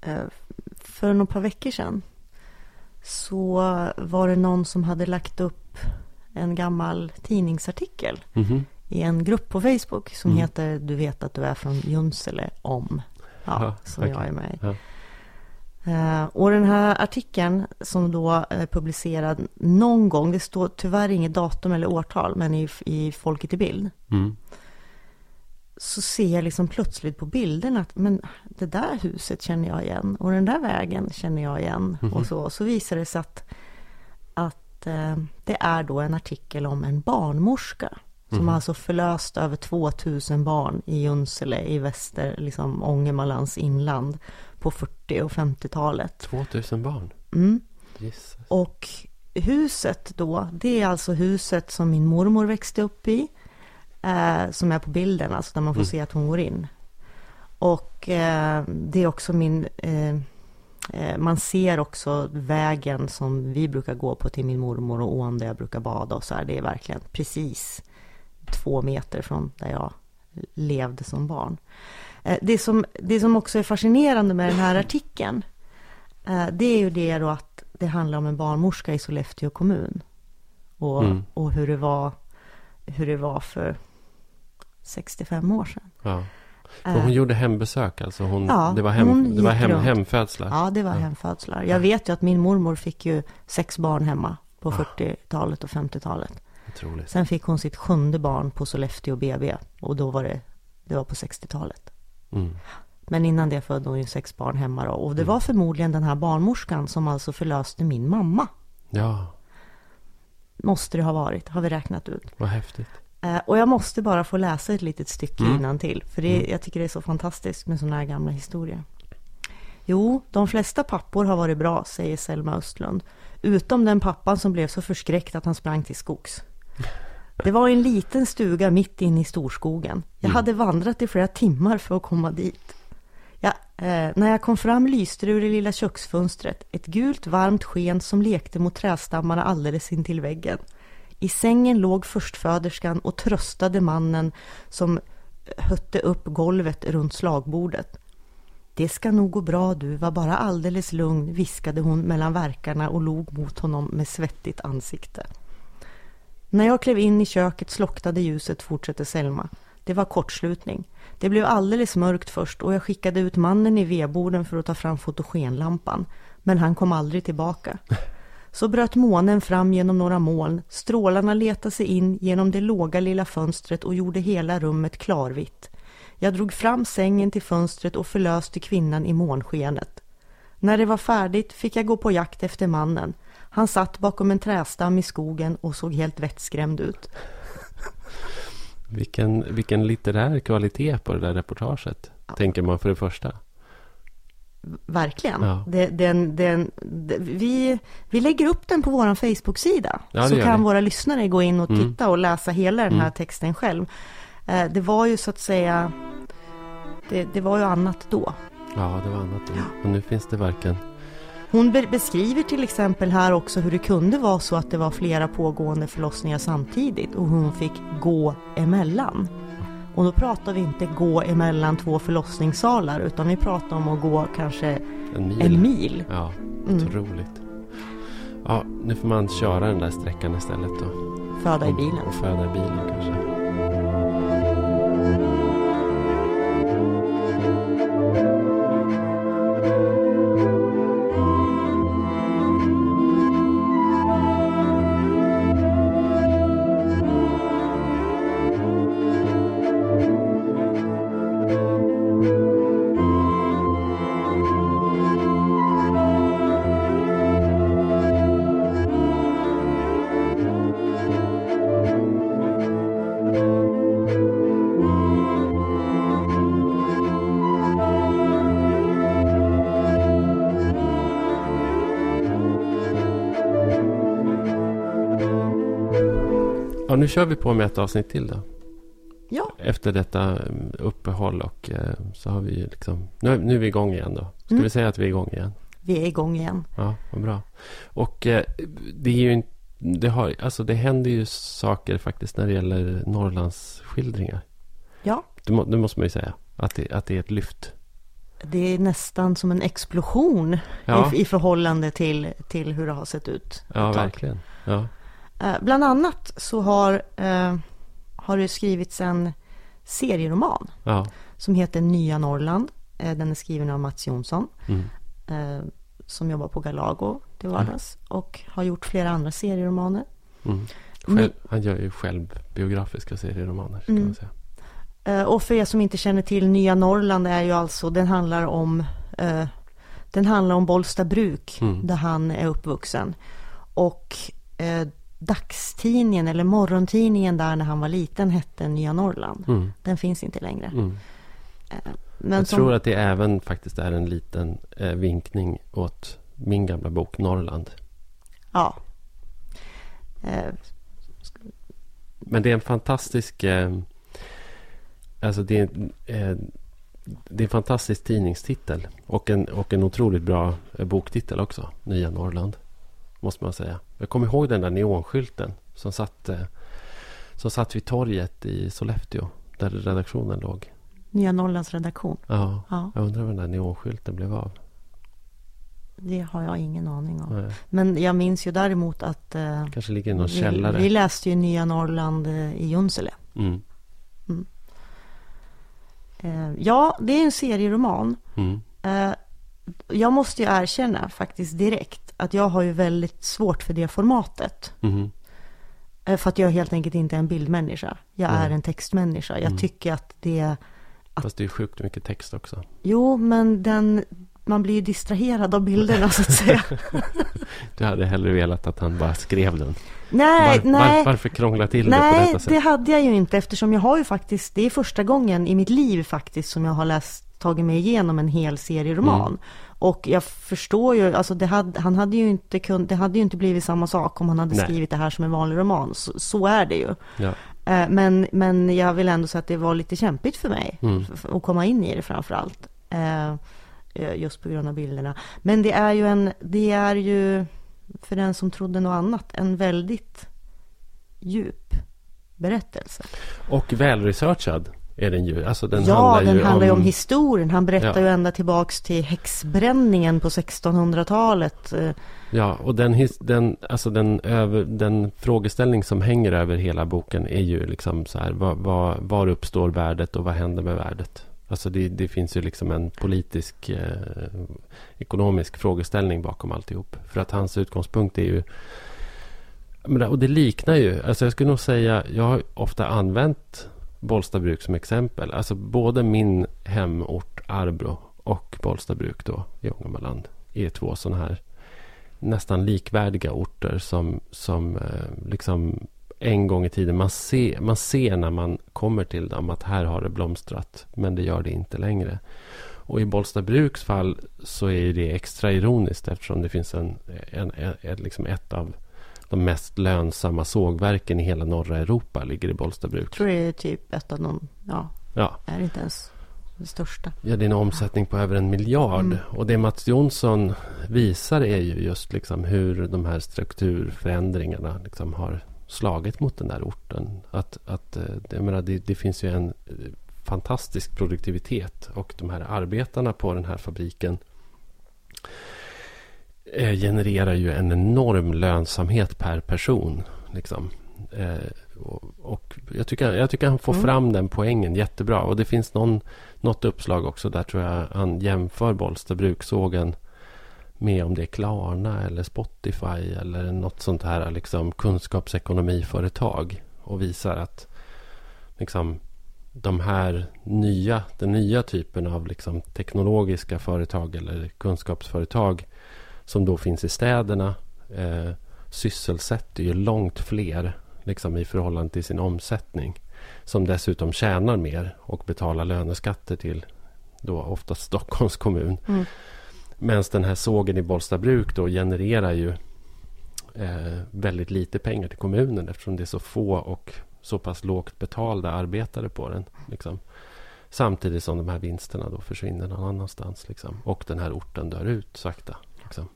eh, för några par veckor sedan så var det någon som hade lagt upp en gammal tidningsartikel Mhm. i en grupp på Facebook som Mm. heter Du vet att du är från Junsele om. Ja, Ja, som okej. jag är med i. Ja. Eh, och den här artikeln som då är publicerad någon gång, det står tyvärr inget datum eller årtal, men i, i Folket i bild. Mm. Så ser jag liksom plötsligt på bilderna att men det där huset känner jag igen och den där vägen känner jag igen. Mhm. Och så, så visar det sig att, att eh, det är då en artikel om en barnmorska. Som Mhm. alltså förlöst över 2000 barn i Junsele i väster, liksom Ångermanlands inland på 40 och 50-talet. 2000 barn. Mm. Jesus. Och huset då, det är alltså huset som min mormor växte upp i. Eh, som är på bilden, alltså där man får Mm. se att hon går in. Och eh, det är också min... Eh, eh, man ser också vägen som vi brukar gå på till min mormor och ån där jag brukar bada och så här. Det är verkligen precis två meter från där jag levde som barn. Eh, det, som, det som också är fascinerande med den här artikeln Eh, Det är ju det då att det handlar om en barnmorska i Sollefteå kommun. Och, Mm. och hur, det var, hur det var för 65 år sedan. Ja. Eh, hon gjorde hembesök alltså? Hon, Ja, det var, hem, det var hem, hemfödslar? Ja, det var Ja. hemfödslar. Jag vet ju att min mormor fick ju sex barn hemma på Ah. 40-talet och 50-talet. Otroligt. Sen fick hon sitt sjunde barn på Sollefteå BB och då var det, det var på 60-talet. Mm. Men innan det födde hon ju sex barn hemma då. Och det Mm. var förmodligen den här barnmorskan som alltså förlöste min mamma. Ja, Måste det ha varit, har vi räknat ut. vad häftigt. Eh, och jag måste bara få läsa ett litet stycke Mm. innan till För det, Mm. jag tycker det är så fantastiskt med sådana här gamla historier. Jo, de flesta pappor har varit bra, säger Selma Östlund. Utom den pappan som blev så förskräckt att han sprang till skogs. Det var en liten stuga mitt inne i storskogen. Jag Mm. hade vandrat i flera timmar för att komma dit. Ja, eh, när jag kom fram lyste det ur det lilla köksfönstret. Ett gult varmt sken som lekte mot trästammarna alldeles intill väggen. I sängen låg förstföderskan och tröstade mannen som eh, hötte upp golvet runt slagbordet. Det ska nog gå bra du, var bara alldeles lugn, viskade hon mellan verkarna och log mot honom med svettigt ansikte. När jag klev in i köket slocknade ljuset, fortsätter Selma. Det var kortslutning. Det blev alldeles mörkt först och jag skickade ut mannen i vedboden för att ta fram fotogenlampan. Men han kom aldrig tillbaka. Så bröt månen fram genom några moln. Strålarna letade sig in genom det låga lilla fönstret och gjorde hela rummet klarvitt. Jag drog fram sängen till fönstret och förlöste kvinnan i månskenet. När det var färdigt fick jag gå på jakt efter mannen. Han satt bakom en trästam i skogen och såg helt vettskrämd ut. Vilken, vilken litterär kvalitet på det där reportaget. Tänker man för det första. Verkligen. Ja. Det, den, den, det- vi, vi lägger upp den på vår Facebook-sida. Ja, det så kan vi. våra lyssnare gå in och Mm. titta och läsa hela den här Mm. texten själv. Eh, Det var ju så att säga, det, det var ju annat då. Ja, det var annat då. Och nu finns det varken... Hon be- beskriver till exempel här också hur det kunde vara så att det var flera pågående förlossningar samtidigt och hon fick gå emellan. Och då pratar vi inte gå emellan två förlossningssalar utan vi pratar om att gå kanske En mil. en mil. Ja, Mm. otroligt. Ja, nu får man köra den där sträckan istället då. Föda i Och- bilen. Och föda i bilen kanske. Nu kör vi på med ett avsnitt till då. Ja, Efter detta mm, uppehåll och eh, så har vi liksom... Nu, nu är vi igång igen då. Ska Mm. vi säga att vi är igång igen? vi är igång igen. Ja, vad bra. Och eh, det är ju inte... Det, har, alltså det händer ju saker faktiskt när det gäller Norrlands skildringar. Ja, Det, må, det måste man ju säga. Att det, att det är ett lyft. det är nästan som en explosion Ja, i, i förhållande till, till hur det har sett ut. ja verkligen. Ja. Eh, bland annat så har, eh, har det skrivits en serieroman Ja. som heter Nya Norrland. Eh, den är skriven av Mats Jonsson Mm. som jobbar på Galago till vardags och har gjort flera andra serieromaner. Mm. Själv, han gör ju själv biografiska serieromaner. Ska Mm. man säga. Och för er som inte känner till Nya Norrland är ju alltså, den handlar om eh, Den handlar om Bollstabruk Mm. där han är uppvuxen. Och eh, dagstidningen eller morgontidningen där när han var liten hette Nya Norrland. Mm. Den finns inte längre. Mm. Eh, Men Jag som, tror att det även faktiskt är en liten eh, vinkning åt min gamla bok Norrland. Ja. Eh, Men det är en fantastisk... Eh, alltså det är, eh, det är en fantastisk tidningstitel. Och en, och en otroligt bra eh, boktitel också. Nya Norrland. Måste man säga. Jag kommer ihåg den där neonskylten. Som satt, eh, som satt vid torget i Sollefteå. Där redaktionen låg. Nya Norrlands redaktion. Ja, Ja, jag undrar vad den där neonskylten blev av. det har jag ingen aning om. Nej, Men jag minns ju däremot att eh, Kanske ligger i någon vi, källare. vi läste ju Nya Norrland eh, i Junsele. Mm. Eh, ja, det är en serieroman. Mm. Jag måste ju erkänna faktiskt direkt att jag har ju väldigt svårt för det formatet. Eh, för att jag helt enkelt inte är en bildmänniska. Jag Nej. är en textmänniska. Jag Mm. tycker att det... Att- Fast det är sjukt mycket text också. Jo, men den... Man blir ju distraherad av bilderna så att säga. Du hade hellre velat att han bara skrev den. nej, Var, nej. var, varför krångla till det på Nej, detta sätt? det hade jag ju inte eftersom jag har ju faktiskt, det är första gången i mitt liv faktiskt som jag har läst, tagit mig igenom en hel serieroman. Mm. Och jag förstår ju, alltså det hade, han hade ju inte kunnat, det hade ju inte blivit samma sak om han hade Nej. skrivit det här som en vanlig roman. Så, så är det ju. Ja. Eh, Men, men jag vill ändå säga att det var lite kämpigt för mig Mm. att komma in i det framför allt. Eh, eh, Just på grund av bilderna. Men det är ju en, det är ju för den som trodde något annat, en väldigt djup berättelse. Och välresearchad är den ju. Alltså den ja, handlar den ju handlar om... om historien. Han berättar Ja. ju ända tillbaks till häxbränningen på 1600-talet. Eh, Ja, och den, his, den, alltså den, över, den frågeställning som hänger över hela boken är ju liksom så här. Var, var, var uppstår värdet och vad händer med värdet? Alltså det, det finns ju liksom en politisk, eh, ekonomisk frågeställning bakom alltihop. För att hans utgångspunkt är ju... Och det liknar ju, alltså jag skulle nog säga, jag har ofta använt Bollstabruk som exempel. Alltså både min hemort Arbro och Bollstabruk då i Ångermanland är två sådana här nästan likvärdiga orter som, som eh, liksom en gång i tiden man ser, man ser när man kommer till dem att här har det blomstrat men det gör det inte längre. Och i Bollstabruks fall så är det extra ironiskt eftersom det finns en, en, en, en, liksom ett av de mest lönsamma sågverken i hela norra Europa ligger i Bollstabruk. Jag tror det är typ ett av de, ja, Ja, är inte ens det största. Ja, det är en omsättning på över en miljard. Mm. Och det Mats Jonsson visar är ju just liksom hur de här strukturförändringarna liksom har slagit mot den där orten. Att, att, eh, jag menar, det, det finns ju en eh, fantastisk produktivitet och de här arbetarna på den här fabriken genererar ju en enorm lönsamhet per person. Liksom. Eh, och, och jag, tycker, jag tycker han får Mm. fram den poängen jättebra. Och det finns någon, något uppslag också där tror jag han jämför Bollstabrukssågen med om det är Klarna eller Spotify eller något sånt här liksom kunskapsekonomiföretag. Och visar att liksom de här nya, den nya typen av liksom teknologiska företag eller kunskapsföretag som då finns i städerna eh, sysselsätter ju långt fler liksom i förhållande till sin omsättning. Som dessutom tjänar mer och betalar löneskatter till då oftast Stockholms kommun. Mm. Medan den här sågen i Bollstabruk då genererar ju eh, väldigt lite pengar till kommunen eftersom det är så få och så pass lågt betalda arbetare på den. Liksom. Samtidigt som de här vinsterna då försvinner någon annanstans. Liksom. Och den här orten dör ut sakta. Liksom.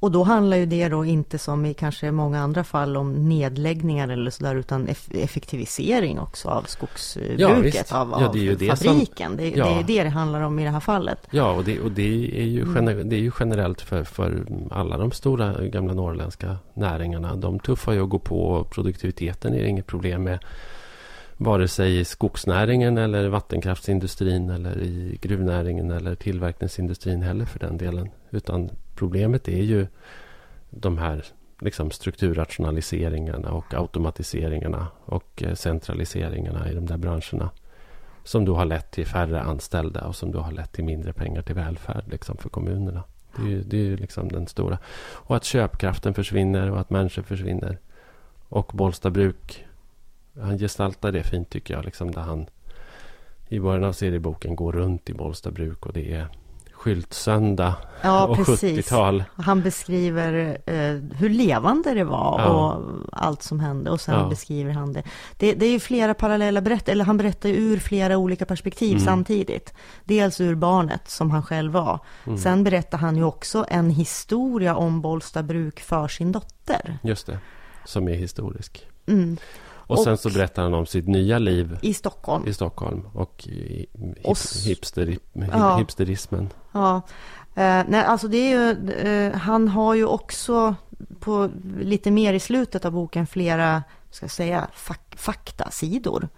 Och då handlar ju det då inte som i kanske många andra fall om nedläggningar eller sådär utan eff effektivisering också av skogsbruket, ja, av, ja, det är ju av det fabriken. Som, det, ja. det är det det handlar om i det här fallet. Ja, och det, och det, är, ju Mm. det är ju generellt för, för alla de stora gamla norrländska näringarna. De tuffar ju att gå på och produktiviteten är det inget problem med. Vare sig i skogsnäringen eller vattenkraftsindustrin eller i gruvnäringen eller tillverkningsindustrin heller för den delen. Utan problemet är ju de här liksom strukturrationaliseringarna och automatiseringarna och eh, centraliseringarna i de där branscherna. Som då har lett till färre anställda och som då har lett till mindre pengar till välfärd liksom, för kommunerna. Det är ju, det är ju liksom den stora. Och att köpkraften försvinner och att människor försvinner. Och Bollstabruk, han gestaltar det fint tycker jag. Liksom, där han i början av serieboken går runt i Bollstabruk och det är skyltsöndag Ja, och precis. 70-tal. Han beskriver eh, hur levande det var Ja. och allt som hände och sen Ja. beskriver han det. det. Det är ju flera parallella berättelser, eller han berättar ju ur flera olika perspektiv Mm. samtidigt. Dels ur barnet som han själv var. Mm. Sen berättar han ju också en historia om Bollstabruk för sin dotter. Just det, som är historisk. Mm. Och, sen Och- så berättar han om sitt nya liv I Stockholm. i Stockholm och hip, Och hipster, Ja. hipsterismen. Ja, eh, nej, alltså det är ju, eh, han har ju också på lite mer i slutet av boken flera, ska jag säga, fak faktasidor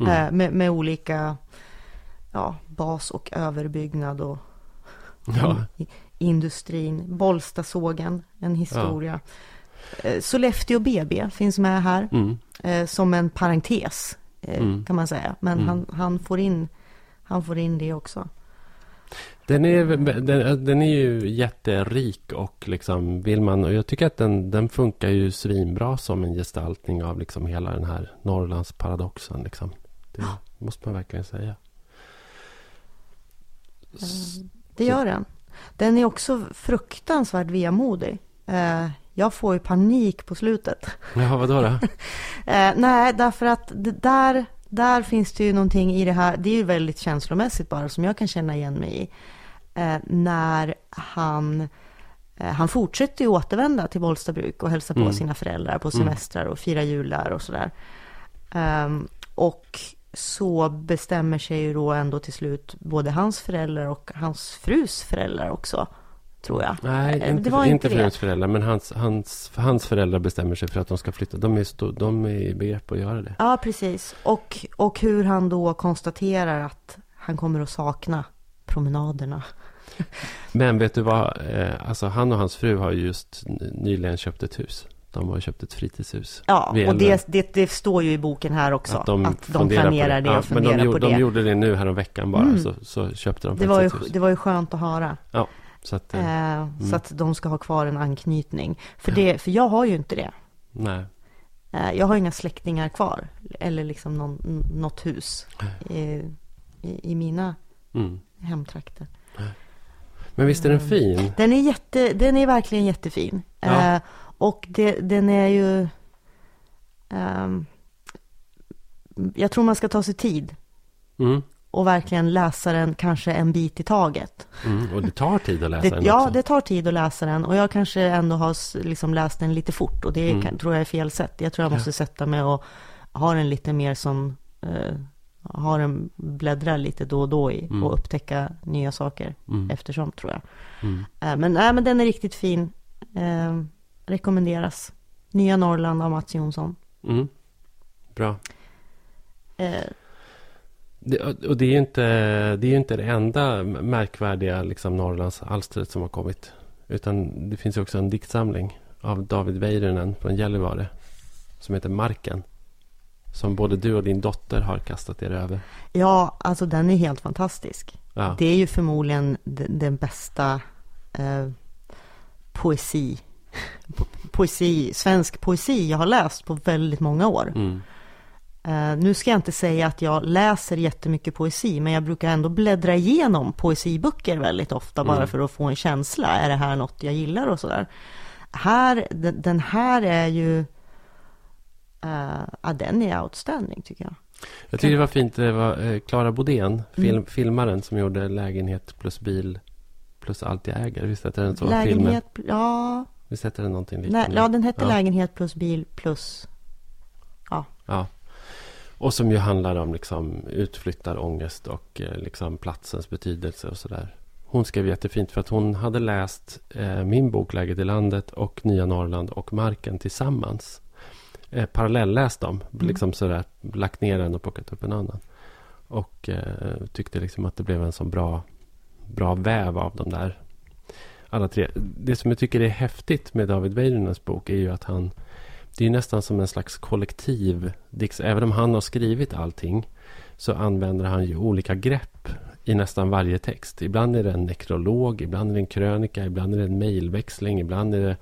Mm. eh, med, med olika ja, bas och överbyggnad och Ja. industrin. Bollstasågen, en historia. Eh, Sollefteå BB finns med här Mm. eh, som en parentes eh, Mm. kan man säga. Men Mm. han, han, får in, han får in det också. Den, är, den, den är ju jätterik och liksom vill man... Och jag tycker att den, den funkar ju svinbra som en gestaltning av liksom hela den här Norrlandsparadoxen. Liksom. Det måste man verkligen säga. Det gör den. Den är också fruktansvärt vemodig. Jag får ju panik på slutet. Ja, vadå då? Eh, nej, därför att där, där finns det ju någonting i det här. Det är ju väldigt känslomässigt bara som jag kan känna igen mig i. Eh, när han, eh, han fortsätter ju återvända till Bollstabruk och hälsa på Mm. sina föräldrar på Mm. semestrar och fira jul där och sådär. Ehm, och så bestämmer sig ju då ändå till slut både hans föräldrar och hans frus föräldrar också, tror jag. Nej, Eh, inte, det var inte, inte det. fruns föräldrar. Men hans, hans, hans föräldrar bestämmer sig för att de ska flytta. De är, stå, de är i begrepp att göra det. Ja, precis. Och, och hur han då konstaterar att han kommer att sakna promenaderna. Men vet du vad? Eh, alltså han och hans fru har ju just nyligen köpt ett hus. De har köpt ett fritidshus. Ja, och det, det, det står ju i boken här också. Att de, funderar på planerar det, Ja, och men funderar de, på gjorde, det. de gjorde det nu här veckan bara. Mm. Så, så köpte de det, var ju, det var ju skönt att höra. Så att, eh, Eh, Så att de ska ha kvar en anknytning. För, det, för jag har ju inte det. nej. Eh, Jag har inga släktingar kvar. Eller liksom någon, något hus i, i, i mina Mm. hemtrakter. Men visst är den Mm. fin? Den är, jätte, den är verkligen jättefin. Ja. Eh, och det, den är ju... ehm, jag tror man ska ta sig tid Mm. Och verkligen läsa den kanske en bit i taget. Mm. Och det tar tid att läsa Det, den ja, också. det tar tid att läsa den och jag kanske ändå har liksom läst den lite fort och det Mm. kan, tror jag är fel sätt. Jag tror jag måste sätta mig och ha den lite mer som eh, ha den bläddra lite då och då i Mm. och upptäcka nya saker Mm. eftersom tror jag. Mm. Eh, men, nej, men den är riktigt fin. Eh, rekommenderas. Nya Norrland av Mats Jonsson. Mm. Bra. Det, och det är ju inte det, är inte det enda märkvärdiga liksom, Norrlandsalstret som har kommit. Utan det finns ju också en diktsamling av David Väyrynen från Gällivare. Som heter Marken. Som både du och din dotter har kastat er över. ja, alltså den är helt fantastisk. Ja. Det är ju förmodligen den, den bästa eh, poesi, po- poesi, svensk poesi jag har läst på väldigt många år. Mm. Eh, nu ska jag inte säga att jag läser jättemycket poesi, men jag brukar ändå bläddra igenom poesiböcker väldigt ofta bara Mm. för att få en känsla. Är det här något jag gillar och sådär. Här, den, här är ju, eh, ja den är outstanding tycker jag. Jag tycker det var fint. Det var eh, Klara Bodén, film, Mm. filmaren, som gjorde Lägenhet plus bil plus allt jag äger. Visst heter den så? Lägenhet, Filmen? ja. Visst heter den någonting liknande? Nej, ja, den hette Ja. Lägenhet plus bil plus... Ja. Och som ju handlar om liksom utflyttarångest och eh, liksom platsens betydelse och sådär. Hon skrev jättefint för att hon hade läst eh, min bok Läget i landet och Nya Norrland och Marken tillsammans. Eh, parallelläst dem. Mm. Liksom sådär, lagt ner en och plockat upp en annan. Och eh, tyckte liksom att det blev en så bra, bra väv av de där alla tre. Det som jag tycker är häftigt med David Wäinönäs bok är ju att han det är nästan som en slags kollektiv. Även om han har skrivit allting så använder han ju olika grepp i nästan varje text. Ibland är det en nekrolog, ibland är det en krönika, ibland är det en mejlväxling, ibland är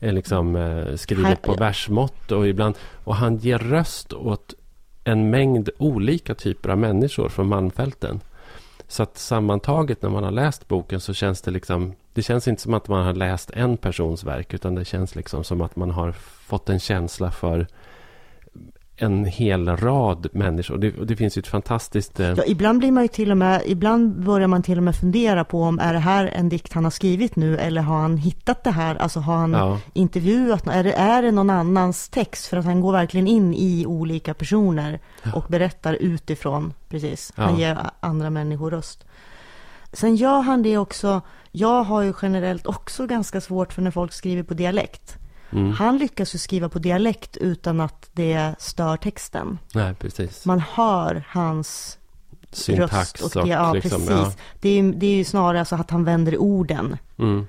det liksom, eh, skrivet på versmått. Och, ibland, och han ger röst åt en mängd olika typer av människor från Malmfälten. Så att sammantaget när man har läst boken så känns det liksom Det känns inte som att man har läst en persons verk utan det känns liksom som att man har fått en känsla för en hel rad människor. Och det, det finns ju ett fantastiskt... Eh, Ja, ibland blir man ju till och med, ibland börjar man till och med fundera på om är det här en dikt han har skrivit nu eller har han hittat det här, alltså har han ja, intervjuat, är det, är det någon annans text? För att han går verkligen in i olika personer och berättar utifrån, precis. Han Ja. ger andra människor röst. Sen gör han det också, jag har ju generellt också ganska svårt för när folk skriver på dialekt. mm, Han lyckas ju skriva på dialekt utan att det stör texten. nej precis. Man hör hans Syntax röst och, och, ja, liksom, precis. ja. Det, är, det är ju snarare så att han vänder orden. Mm.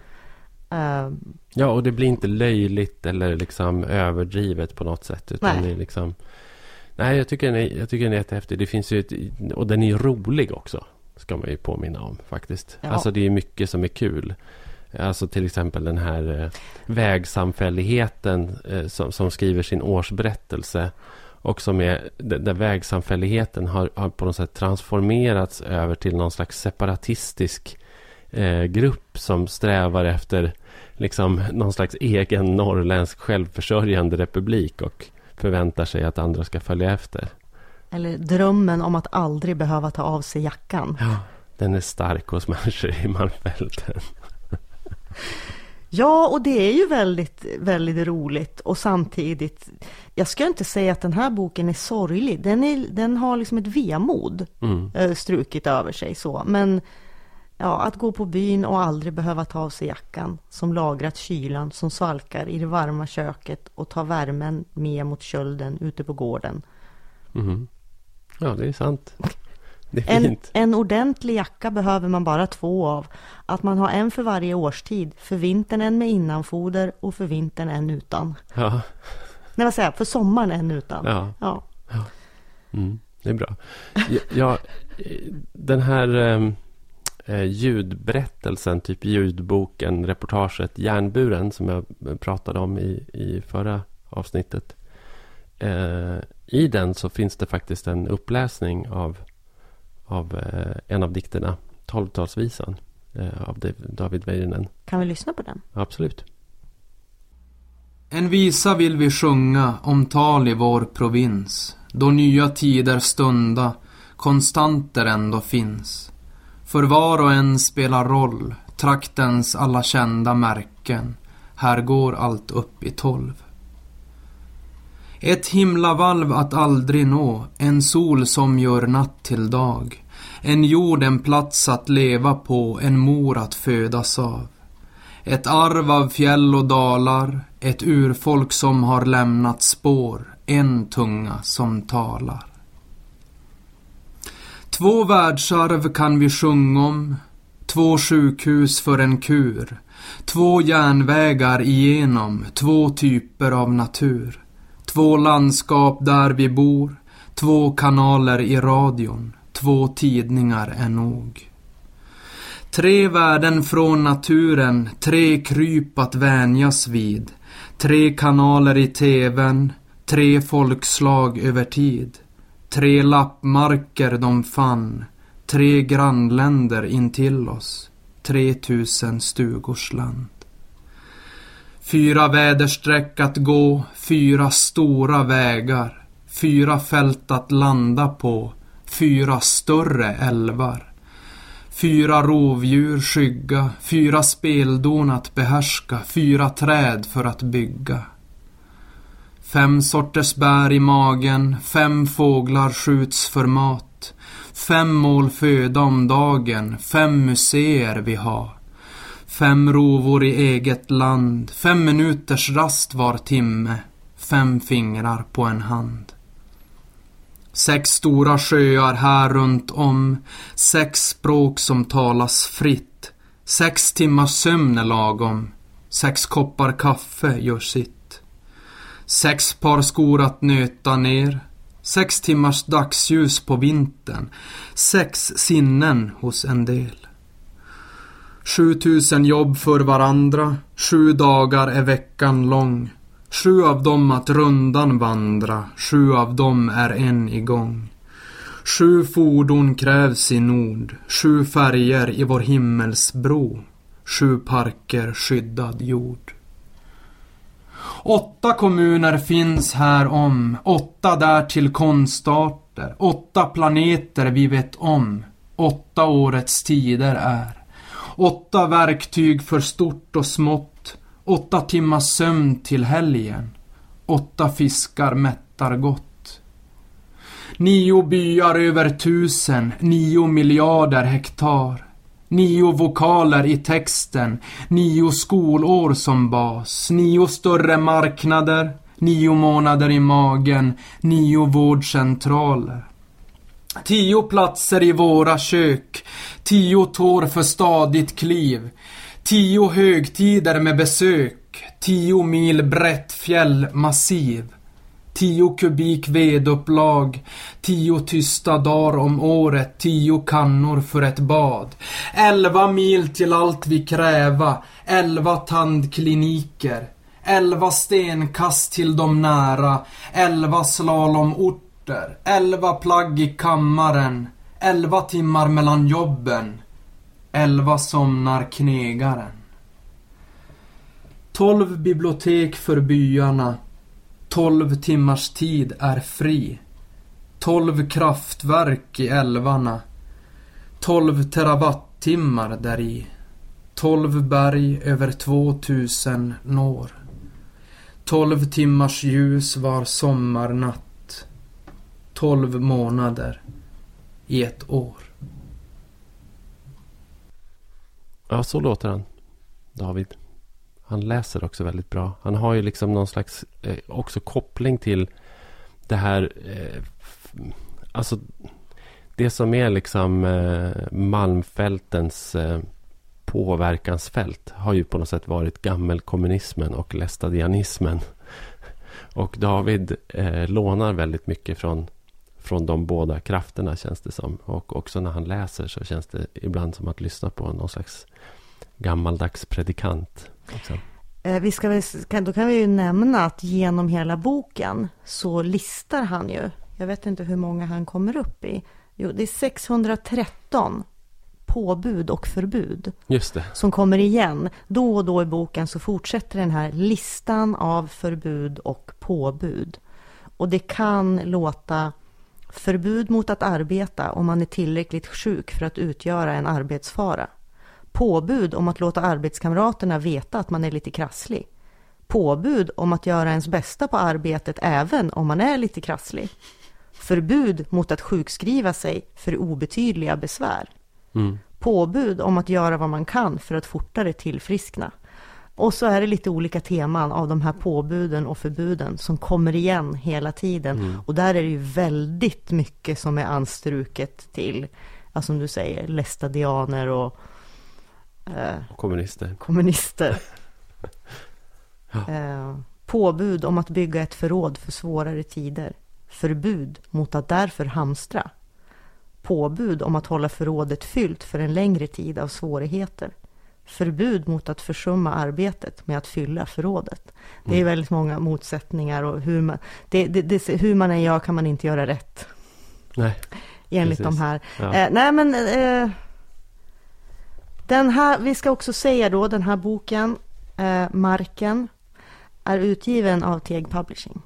Eh, Ja, och det blir inte löjligt eller liksom överdrivet på något sätt. Utan Nej. det är liksom... Nej, jag tycker, den är, jag tycker den är jättehäftig. Det finns ju ett, och den är rolig också. Ska man ju påminna om faktiskt. Ja. Alltså det är mycket som är kul. Alltså till exempel den här eh, vägsamfälligheten eh, som, som skriver sin årsberättelse. Och som är, där vägsamfälligheten har, har på något sätt transformerats över till någon slags separatistisk eh, grupp som strävar efter liksom någon slags egen norrländsk självförsörjande republik och förväntar sig att andra ska följa efter. Eller drömmen om att aldrig behöva ta av sig jackan. Ja, den är stark hos människor i Malmfälten. Ja, och det är ju väldigt, väldigt roligt och samtidigt, jag ska inte säga att den här boken är sorglig. Den, är, den har liksom ett vemod Mm. eh, strukit över sig så. Men ja, att gå på byn och aldrig behöva ta av sig jackan som lagrat kylan som svalkar i det varma köket och ta värmen med mot kölden ute på gården. Mhm. Ja, det är sant. Det är En, en ordentlig jacka behöver man bara två av. Att man har en för varje årstid. För vintern en med innanfoder och för vintern en utan. Ja, Nej, vad säger jag? För sommaren en utan. ja. Ja. Mm, det är bra. Ja, ja, den här eh, eh, ljudberättelsen, typ ljudboken, reportaget Järnburen som jag pratade om i, i förra avsnittet. Eh, I den så finns det faktiskt en uppläsning av, av eh, en av dikterna, Tolvtalsvisan eh, av Dav- David Väyrynen. Kan vi lyssna på den? Absolut. En visa vill vi sjunga om tal i vår provins, då nya tider stunda, konstanter ändå finns. För var och en spelar roll, traktens alla kända märken, här går allt upp i tolv. Ett himlavalv att aldrig nå, en sol som gör natt till dag, en jord en plats att leva på, en mor att födas av. Ett arv av fjäll och dalar, ett urfolk som har lämnat spår, en tunga som talar. Två världsarv kan vi sjunga om, två sjukhus för en kur, två järnvägar igenom, två typer av natur, två landskap där vi bor, två kanaler i radion, två tidningar är nog. Tre värden från naturen, tre kryp att vänjas vid. Tre kanaler i TVn, tre folkslag över tid. Tre lappmarker de fann, tre grannländer intill oss. Tre tusen stugors land. Fyra väderstreck att gå, fyra stora vägar. Fyra fält att landa på, fyra större älvar. Fyra rovdjur skygga, fyra speldon att behärska, fyra träd för att bygga. Fem sorters bär i magen, fem fåglar skjuts för mat. Fem mål föda om dagen, fem museer vi har. Fem rovor i eget land, fem minuters rast var timme, fem fingrar på en hand. Sex stora sjöar här runt om, sex språk som talas fritt. Sex timmars sömn är lagom, sex koppar kaffe gör sitt. Sex par skor att nöta ner, sex timmars dagsljus på vintern, sex sinnen hos en del. 7000 jobb för varandra, sju dagar är veckan lång. Sju av dem att rundan vandra, sju av dem är en igång. Sju fordon krävs i nord, sju färger i vår himmelsbro, sju parker skyddad jord. Åtta kommuner finns här om, åtta därtill konstarter, åtta planeter vi vet om, åtta årets tider är. Åtta verktyg för stort och smått. Åtta timmars sömn till helgen. Åtta fiskar mättar gott. Nio byar över tusen, nio miljarder hektar. Nio vokaler i texten, nio skolår som bas, nio större marknader, nio månader i magen, nio vårdcentraler. Tio platser i våra kök, tio tår för stadigt kliv, tio högtider med besök, tio mil brett fjällmassiv, tio kubik vedupplag, tio tysta dagar om året, tio kannor för ett bad, elva mil till allt vi kräva, elva tandkliniker, elva stenkast till de nära, elva slalomorter orter, elva plagg i kammaren, elva timmar mellan jobben, elva somnar knegaren. Tolv bibliotek för byarna, tolv timmars tid är fri. Tolv kraftverk i älvarna, tolv terawattimmar däri. Tolv berg över två tusen når. Tolv timmars ljus var sommarnatt. 12 månader i ett år. Ja, så låter han, David. Han läser också väldigt bra. Han har ju liksom någon slags eh, också koppling till det här. Eh, alltså det som är liksom eh, Malmfältens eh, påverkansfält har ju på något sätt varit gammelkommunismen och lästadianismen. Och David eh, lånar väldigt mycket från från de båda krafterna känns det som. Och också när han läser så känns det ibland som att lyssna på någon slags gammaldags predikant. Också. Eh, vi ska, då kan vi ju nämna att genom hela boken så listar han ju, jag vet inte hur många han kommer upp i, jo det är 613 påbud och förbud. Som kommer igen. Då och då i boken så fortsätter den här listan av förbud och påbud. Och det kan låta Förbud mot att arbeta om man är tillräckligt sjuk för att utgöra en arbetsfara. Påbud om att låta arbetskamraterna veta att man är lite krasslig. Påbud om att göra ens bästa på arbetet även om man är lite krasslig. Förbud mot att sjukskriva sig för obetydliga besvär. Mm. Påbud om att göra vad man kan för att fortare tillfriskna. Och så är det lite olika teman av de här påbuden och förbuden som kommer igen hela tiden. Mm. Och där är det ju väldigt mycket som är anstruket till, ja, som du säger, lästadianer och eh, kommunister. kommunister. ja. eh, påbud om att bygga ett förråd för svårare tider. Förbud mot att därför hamstra. Påbud om att hålla förrådet fyllt för en längre tid av svårigheter förbud mot att försumma arbetet med att fylla förrådet. Det är mm. väldigt många motsättningar och hur man, det, det, det, hur man än gör kan man inte göra rätt. Nej, Enligt precis. de här. Ja. Eh, nej men eh, den här, vi ska också säga då, den här boken, eh, Marken, är utgiven av Teg Publishing.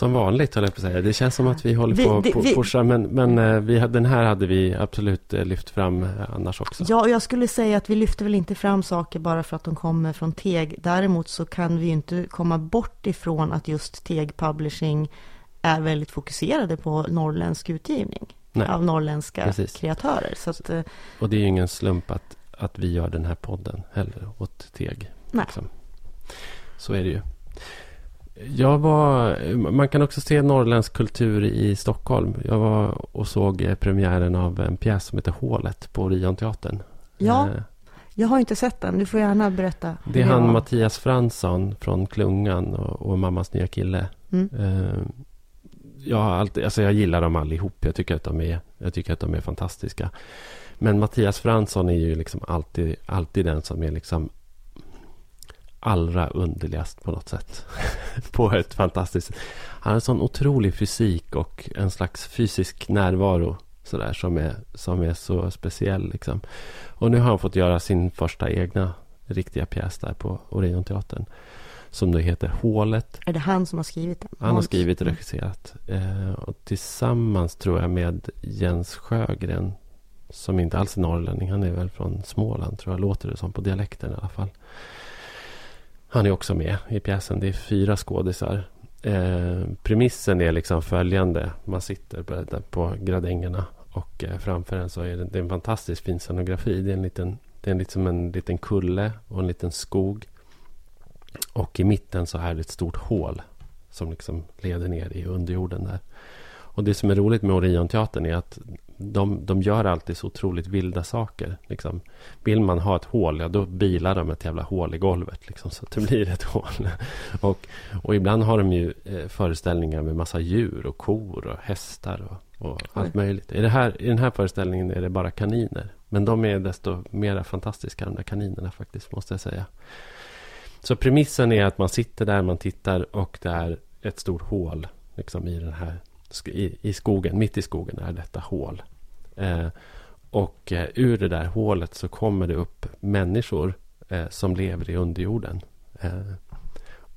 Som vanligt höll jag på att säga. Det känns som att vi håller Vi- på att pusha. Men, men eh, vi, den här hade vi absolut eh, lyft fram eh, annars också. Ja, och jag skulle säga att vi lyfter väl inte fram saker bara för att de kommer från Teg. Däremot så kan vi ju inte komma bort ifrån att just Teg Publishing är väldigt fokuserade på norrländsk utgivning Nej, av norrländska precis. kreatörer. Så att, Och det är ju ingen slump att, att vi gör den här podden heller åt Teg. Nej. Liksom. Så är det ju. Jag var, man kan också se norrländsk kultur i Stockholm. Jag var och såg eh, premiären av en pjäs som heter Hålet på Orionteatern. Ja. Eh, jag har inte sett den, du får gärna berätta. Det är han var. Mattias Fransson från Klungan och, och Mammas nya kille. Mm. Eh, jag, har alltid, alltså jag gillar dem allihop. Jag tycker, att de är, jag tycker att de är fantastiska. Men Mattias Fransson är ju liksom alltid, alltid den som är liksom allra underligast på något sätt. på ett fantastiskt... Han har en sån otrolig fysik och en slags fysisk närvaro sådär, som, är, som är så speciell. Liksom. Och nu har han fått göra sin första egna riktiga pjäs där på Orionteatern. Som då heter Hålet. Är det han som har skrivit den? Han har skrivit och Mm. regisserat. Eh, och tillsammans tror jag med Jens Sjögren. Som inte alls är norrlänning. Han är väl från Småland tror jag. Låter det som på dialekten i alla fall. Han är också med i pjäsen. Det är fyra skådisar. Eh, premissen är liksom följande. Man sitter på, på gradängerna. Och eh, framför en så är det, det är en fantastiskt fin scenografi. Det är en liten, det är liksom en liten kulle och en liten skog. Och i mitten så är det ett stort hål som liksom leder ner i underjorden där. Och det som är roligt med Orionteatern är att de, de gör alltid så otroligt vilda saker. Liksom. Vill man ha ett hål, ja då bilar de ett jävla hål i golvet. Liksom, så att det blir ett hål. och, och ibland har de ju eh, föreställningar med massa djur och kor och hästar och, och allt möjligt. I, här, I den här föreställningen är det bara kaniner. Men de är desto mer fantastiska, de där kaninerna faktiskt, måste jag säga. Så premissen är att man sitter där, man tittar och det är ett stort hål liksom i den här i, i skogen, mitt i skogen är detta hål. Eh, och eh, ur det där hålet så kommer det upp människor eh, som lever i underjorden. Eh,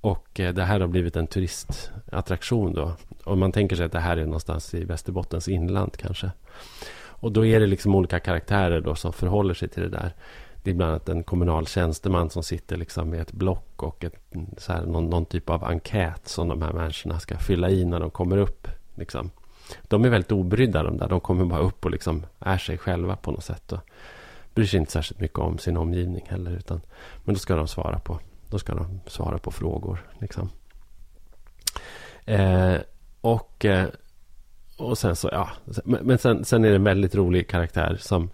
och eh, det här har blivit en turistattraktion då. Och man tänker sig att det här är någonstans i Västerbottens inland kanske. Och då är det liksom olika karaktärer då som förhåller sig till det där. Det är bland annat en kommunal tjänsteman som sitter liksom med ett block och ett, så här, någon, någon typ av enkät som de här människorna ska fylla i när de kommer upp. Liksom. De är väldigt obrydda de där. De kommer bara upp och liksom är sig själva på något sätt. Och bryr sig inte särskilt mycket om sin omgivning heller. Utan, men då ska de svara på, då ska de svara på frågor. Liksom. Eh, och, eh, och sen så, ja. Men, men sen, sen är det en väldigt rolig karaktär som...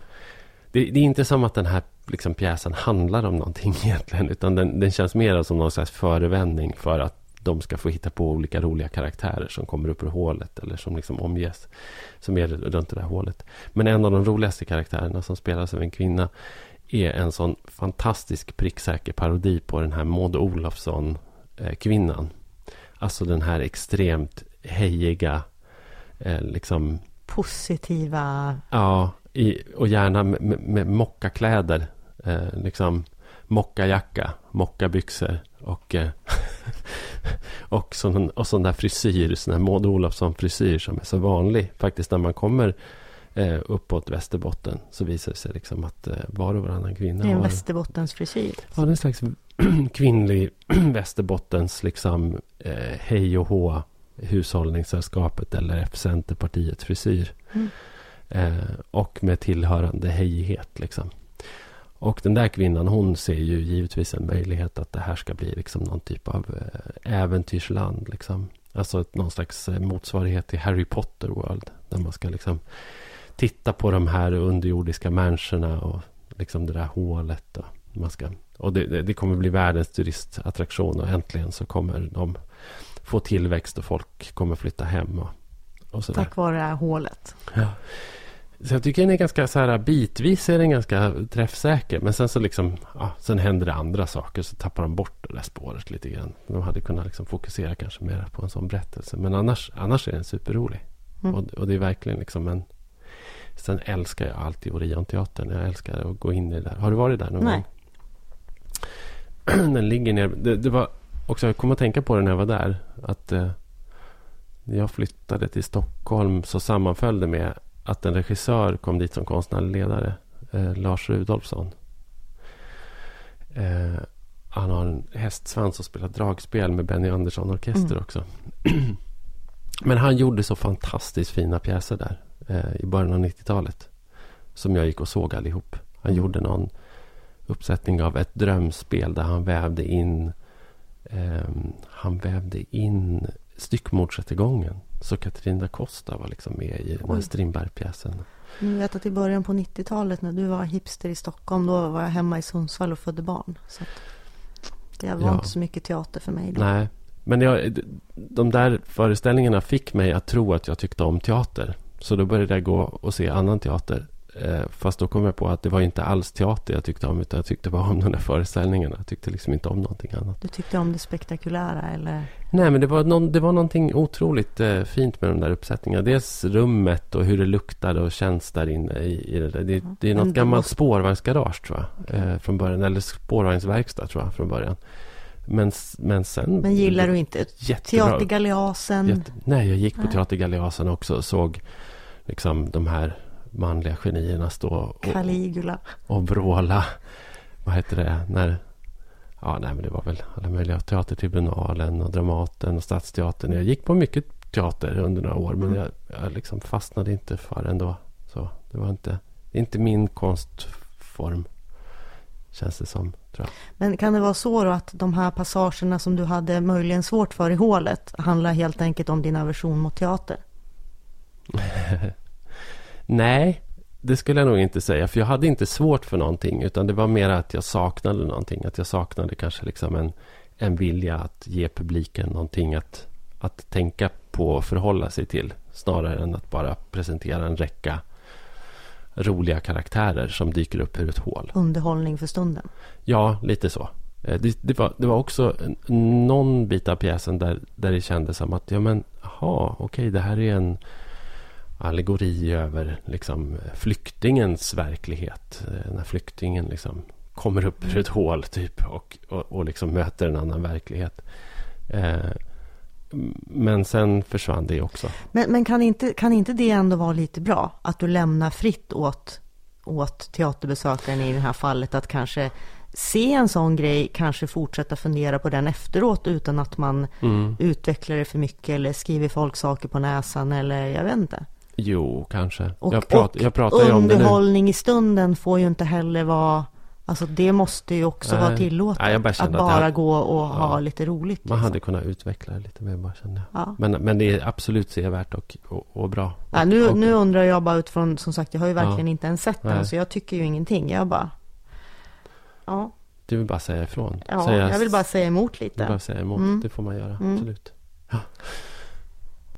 Det, det är inte som att den här liksom, pjäsen handlar om någonting egentligen. Utan den, den känns mer som någon slags förevändning för att de ska få hitta på olika roliga karaktärer som kommer upp ur hålet. Eller som liksom omges. Som är runt det där hålet. Men en av de roligaste karaktärerna som spelas av en kvinna. Är en sån fantastisk pricksäker parodi på den här Maud Olofsson eh, kvinnan. Alltså den här extremt hejiga. Eh, liksom Positiva... Ja, i, och gärna med, med, med mockakläder. Eh, liksom mockajacka, mockabyxor och, eh, och, sån, och sån där frisyr, sån där Maud Olofsson-frisyr som är så vanlig. Faktiskt när man kommer eh, uppåt Västerbotten så visar det sig liksom att eh, var och varannan kvinna Det är en har... Västerbottens frisyr. Ja, det är en slags kvinnlig Västerbottens liksom eh, hej och hå hushållningssällskapet eller F-Centerpartiets frisyr. Mm. Eh, och med tillhörande hejighet liksom. Och den där kvinnan hon ser ju givetvis en möjlighet att det här ska bli liksom någon typ av eh, äventyrsland. Liksom. Alltså någon slags eh, motsvarighet till Harry Potter World. Där man ska liksom titta på de här underjordiska människorna och liksom det där hålet. Och, man ska, och det, det, kommer bli världens turistattraktion och äntligen så kommer de få tillväxt och folk kommer flytta hem. Och, och. Tack vare det här hålet. Ja. Så jag tycker den är ganska så här bitvis är den ganska träffsäker. Men sen så liksom, ja, sen händer det andra saker. Så tappar de bort det där spåret lite grann. De hade kunnat liksom fokusera kanske mer på en sån berättelse. Men annars, annars är den superrolig. Mm. Och, och det är verkligen liksom en... Sen älskar jag alltid Orionteatern. Jag älskar att gå in i det där. Har du varit där någon Nej. gång? den ligger ner. Det, det var också, jag kom att tänka på det när jag var där. Att eh, när jag flyttade till Stockholm så sammanföll det med att en regissör kom dit som konstnärlig ledare. Eh, Lars Rudolfsson. Eh, han har en hästsvans och spelar dragspel med Benny Andersson Orkester Mm. också. Men han gjorde så fantastiskt fina pjäser där eh, i början av 90-talet. Som jag gick och såg allihop. Han Mm. gjorde någon uppsättning av ett drömspel där han vävde in ehm, han vävde in styckmordsrättegången. Så Katarina Costa var liksom med i den här. Strindberg-pjäsen. Jag vet att i början på 90-talet när du var hipster i Stockholm, då var jag hemma i Sundsvall och födde barn. Så det var Ja. inte så mycket teater för mig då. Nej, men jag, de där föreställningarna fick mig att tro att jag tyckte om teater. Så då började jag gå och se annan teater. Eh, fast då kom jag på att det var inte alls teater jag tyckte om, utan jag tyckte bara om de där föreställningarna. Jag tyckte liksom inte om någonting annat. Du tyckte om det spektakulära eller? Nej, men det var, någon, det var någonting otroligt eh, fint med de där uppsättningarna. Dels rummet och hur det luktade och känns där inne i, i det där. Det, det är något gammalt måste- spårvagnsgarage tror jag. Eh, från början. Eller spårvagnsverkstad tror jag från början. Men, men sen... Men gillar du inte Jättebra. Teatergaleasen? Jätte, nej, jag gick på Nej. Teatergaleasen också och såg liksom de här manliga genierna stå och, Caligula? och vråla. Vad heter det? När, ja, nej, men det var väl alla möjliga. Teatertribunalen och Dramaten och Stadsteatern. Jag gick på mycket teater under några år. Men Mm. jag, jag liksom fastnade inte för ändå. Så det var inte, det inte min konstform. Känns det som. Men kan det vara så då att de här passagerna som du hade möjligen svårt för i hålet handlar helt enkelt om din aversion mot teater? Nej, det skulle jag nog inte säga. För jag hade inte svårt för någonting. Utan det var mer att jag saknade någonting. Att jag saknade kanske liksom en, en vilja att ge publiken någonting att, att tänka på och förhålla sig till. Snarare än att bara presentera en räcka roliga karaktärer som dyker upp ur ett hål. Underhållning för stunden? Ja, lite så. Eh, Det, det, var, det var också någon bit av pjäsen där, där det kändes som att ja men, aha, okej, det här är en allegori över liksom, flyktingens verklighet. Eh, När flyktingen liksom kommer upp ur ett hål typ och, och, och liksom möter en annan verklighet. Eh, men sen försvann det också. Men, men kan, inte, kan inte det ändå vara lite bra? Att du lämnar fritt åt, åt teaterbesökaren i det här fallet att kanske se en sån grej, kanske fortsätta fundera på den efteråt utan att man Mm. utvecklar det för mycket eller skriver folk saker på näsan eller jag vet inte. Jo, kanske. Och, jag, prat, och jag pratar ju om det nu. underhållning i stunden får ju inte heller vara Alltså det måste ju också Nej. vara tillåtet. Nej, jag bara att kände att bara här- gå och ha Ja. lite roligt. Man liksom. hade kunnat utveckla det lite mer bara kände jag. ja. Men, men det är absolut sevärt och, och, och bra. Ja, nu, och, nu undrar jag bara utifrån, som sagt, jag har ju verkligen inte ens sett den, så jag tycker ju ingenting. Jag bara... Ja, Du vill bara säga ifrån. ja säga, jag vill bara säga emot du vill lite. bara säga emot. Mm. Det får man göra, Mm. absolut.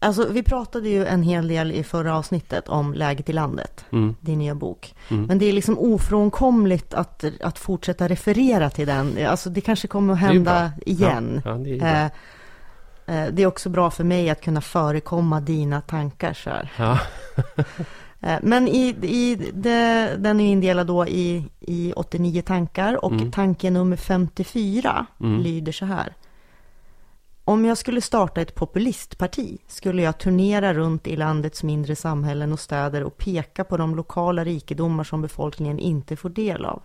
Alltså, vi pratade ju en hel del i förra avsnittet om läget i landet, Mm. din nya bok. Mm. Men det är liksom ofrånkomligt att, att fortsätta referera till den. Alltså, det kanske kommer att hända igen. Ja, ja, det är. Eh, eh, det är också bra för mig att kunna förekomma dina tankar så här. Ja. Eh, Men i, i det, den är indelad då i, i 89 tankar och Mm. tanke nummer 54 Mm. lyder så här. Om jag skulle starta ett populistparti skulle jag turnera runt i landets mindre samhällen och städer och peka på de lokala rikedomar som befolkningen inte får del av.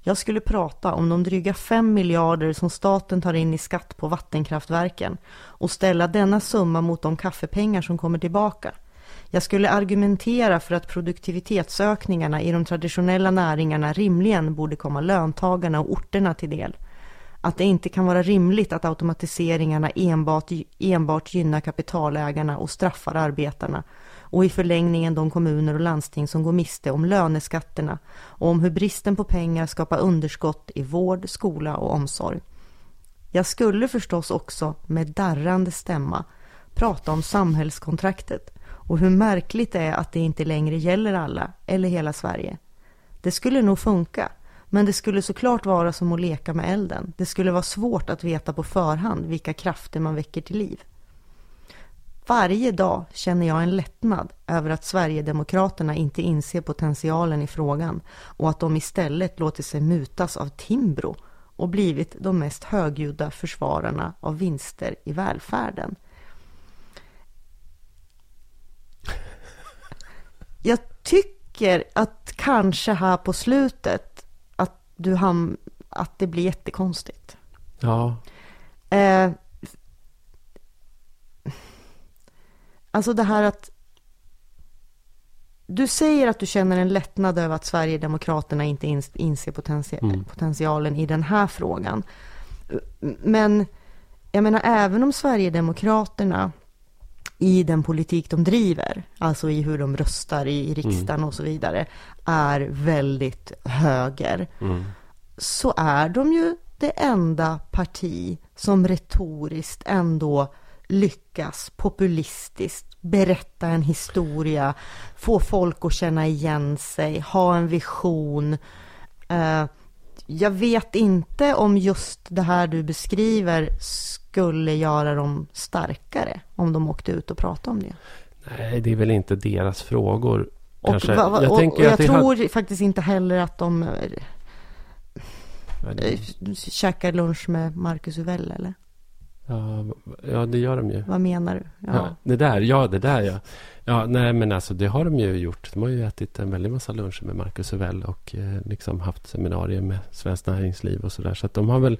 Jag skulle prata om de dryga 5 miljarder som staten tar in i skatt på vattenkraftverken och ställa denna summa mot de kaffepengar som kommer tillbaka. Jag skulle argumentera för att produktivitetsökningarna i de traditionella näringarna rimligen borde komma löntagarna och orterna till del. Att det inte kan vara rimligt att automatiseringarna enbart, enbart gynnar kapitalägarna och straffar arbetarna och i förlängningen de kommuner och landsting som går miste om löneskatterna och om hur bristen på pengar skapar underskott i vård, skola och omsorg. Jag skulle förstås också med darrande stämma prata om samhällskontraktet och hur märkligt det är att det inte längre gäller alla eller hela Sverige. Det skulle nog funka, men det skulle såklart vara som att leka med elden. Det skulle vara svårt att veta på förhand vilka krafter man väcker till liv. Varje dag känner jag en lättnad över att Sverigedemokraterna inte inser potentialen i frågan och att de istället låter sig mutas av Timbro och blivit de mest högljudda försvararna av vinster i välfärden. Jag tycker att kanske här på slutet du ham att det blir jättekonstigt. Ja, Eh, alltså det här att du säger att du känner en lättnad över att Sverigedemokraterna inte ins- inser potenti- Mm. potentialen i den här frågan. Men jag menar även om Sverigedemokraterna i den politik de driver, alltså i hur de röstar i, i riksdagen och så vidare, är väldigt höger mm. så är de ju det enda parti som retoriskt ändå lyckas populistiskt berätta en historia, få folk att känna igen sig, ha en vision. Eh, jag vet inte om just det här du beskriver skulle göra dem starkare om de åkte ut och pratade om det. Nej, det är väl inte deras frågor. Och, Kanske. va, va, jag och, och jag tror faktiskt inte heller att de hade- eh, käkar lunch med Marcus Uvell eller? Ja, ja, det gör de ju. Vad menar du? Ja. det där, ja, det där ja. Ja, nej men alltså det har de ju gjort. De har ju ätit en väldig massa luncher med Marcus Uvell och eh, liksom haft seminarier med Svenskt Näringsliv och sådär. Så att de har väl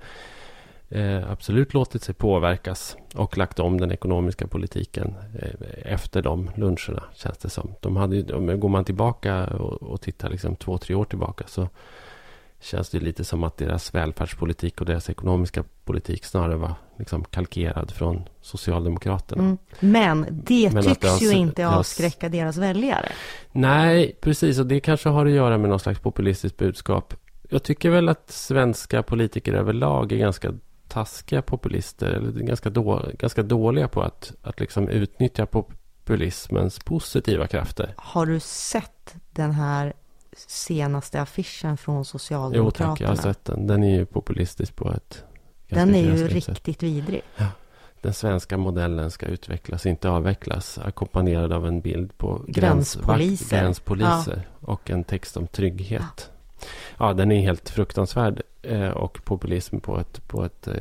eh, absolut låtit sig påverkas och lagt om den ekonomiska politiken eh, efter de luncherna, känns det som. De hade om- går man tillbaka och, och tittar liksom två, tre år tillbaka så känns det lite som att deras välfärdspolitik och deras ekonomiska politik snarare var liksom kalkerad från Socialdemokraterna. Mm. Men det Men tycks det har- ju inte avskräcka deras väljare. Nej, precis. Och det kanske har att göra med någon slags populistiskt budskap. Jag tycker väl att svenska politiker överlag är ganska taskiga populister. Eller ganska, då, ganska dåliga på att, att liksom utnyttja populismens positiva krafter. Har du sett den här senaste affischen från Jo Socialdemokraterna? tack, jag har sett den. Den är ju populistisk på ett den är ju sätt. riktigt vidrig. Den svenska modellen ska utvecklas, inte avvecklas. Ackompanjerad av en bild på Gränspoliser. gränspoliser och en text om trygghet. Ja, den är helt fruktansvärd. Eh, och populism på ett... På ett eh,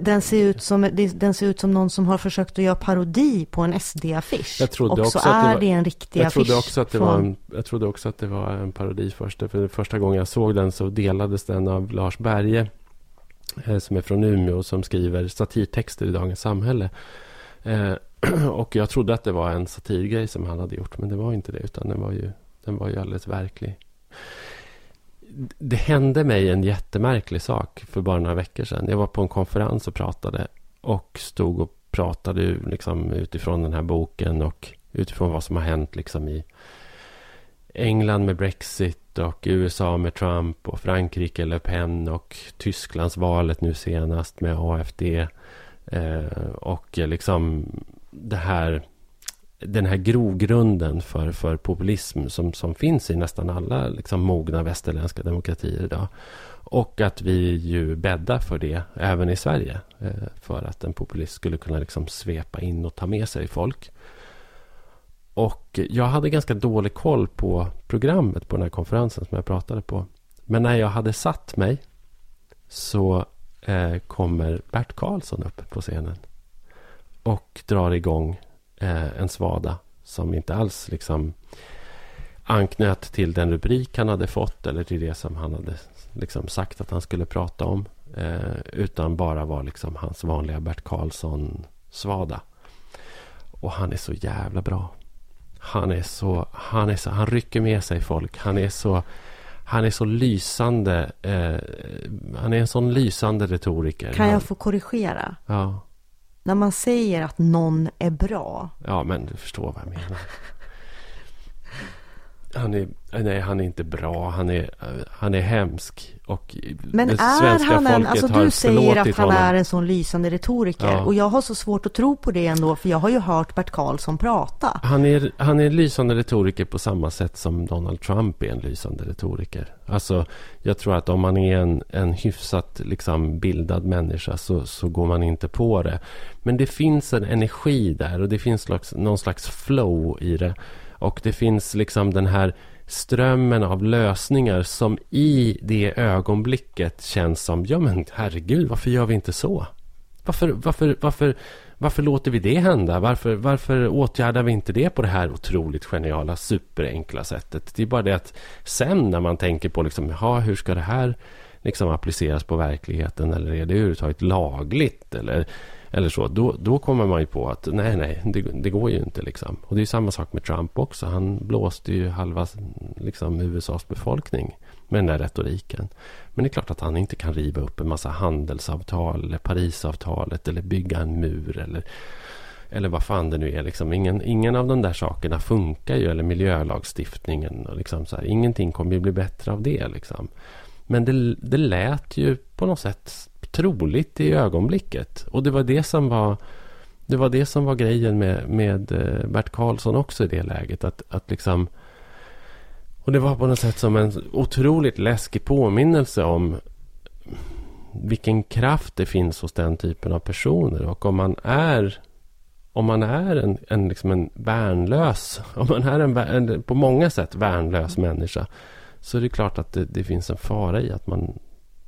Den ser, ut som, den ser ut som någon som har försökt att göra parodi på en SD-affisch. Jag trodde Och så också att det är var- det en riktig jag, trodde också att det från- var en, jag trodde också att det var en parodi först. För första gången jag såg den så delades den av Lars Berge. Eh, som är från Umeå som skriver satirtexter i Dagens Samhälle. Och jag trodde att det var en satirgrej som han hade gjort. Men det var inte det. Utan den var ju, den var ju alldeles verklig. Det hände mig en jättemärklig sak för bara några veckor sedan. Jag var på en konferens och pratade. Och stod och pratade liksom utifrån den här boken. Och utifrån vad som har hänt liksom i England med Brexit och USA med Trump och Frankrike Le Pen och Tysklands valet nu senast med AFD. Eh, och liksom det här, den här grogrunden för, för populism som, som finns i nästan alla liksom, mogna västerländska demokratier idag. Och att vi ju bäddar för det även i Sverige. Eh, för att en populist skulle kunna liksom svepa in och ta med sig folk. Och jag hade ganska dålig koll på programmet på den här konferensen som jag pratade på. Men när jag hade satt mig så eh, kommer Bert Karlsson upp på scenen. Och drar igång eh, en svada som inte alls liksom anknöt till den rubrik han hade fått eller till det som han hade liksom sagt att han skulle prata om. Eh, utan bara var liksom hans vanliga Bert Karlsson-svada. Och han är så jävla bra. Han är så, han är så, han rycker med sig folk. Han är så, han är så lysande. Eh, han är en sån lysande retoriker. Kan jag få korrigera? Ja, när man säger att någon är bra, ja, men du förstår vad jag menar. Han är, nej, han är inte bra. Han är, han är hemsk. Och Men det är han en, alltså du säger att han honom. är en sån lysande retoriker Ja. och jag har så svårt att tro på det ändå för jag har ju hört Bert Karlsson prata. Han är, han är en lysande retoriker på samma sätt som Donald Trump är en lysande retoriker. Alltså, jag tror att om man är en, en hyfsat liksom, bildad människa så, så går man inte på det. Men det finns en energi där och det finns slags, någon slags flow i det. Och det finns liksom den här strömmen av lösningar som i det ögonblicket känns som, ja men herregud, varför gör vi inte så? Varför, varför, varför, varför låter vi det hända? Varför, varför åtgärdar vi inte det på det här otroligt geniala, superenkla sättet? Det är bara det att sen när man tänker på liksom, ja, hur ska det här liksom appliceras på verkligheten? Eller är det överhuvudtaget lagligt? Eller, eller så. Då, då kommer man ju på att nej, nej, det, det går ju inte. Liksom. Och det är samma sak med Trump också. Han blåste ju halva liksom, USAs befolkning med den där retoriken. Men det är klart att han inte kan riva upp en massa handelsavtal eller Parisavtalet eller bygga en mur eller, eller vad fan det nu är. Liksom. Ingen, ingen av de där sakerna funkar ju. Eller miljölagstiftningen. Och liksom så här. Ingenting kommer ju bli bättre av det. Liksom. Men det, det lät ju på något sätt troligt i ögonblicket. Och det var det som var, det var, det som var grejen med, med eh, Bert Karlsson också i det läget. Att, att liksom, och det var på något sätt som en otroligt läskig påminnelse om vilken kraft det finns hos den typen av personer. Och om man är om man är en, en, liksom en värnlös, om man är en, en, på många sätt värnlös människa så är det klart att det, det, finns en fara i att man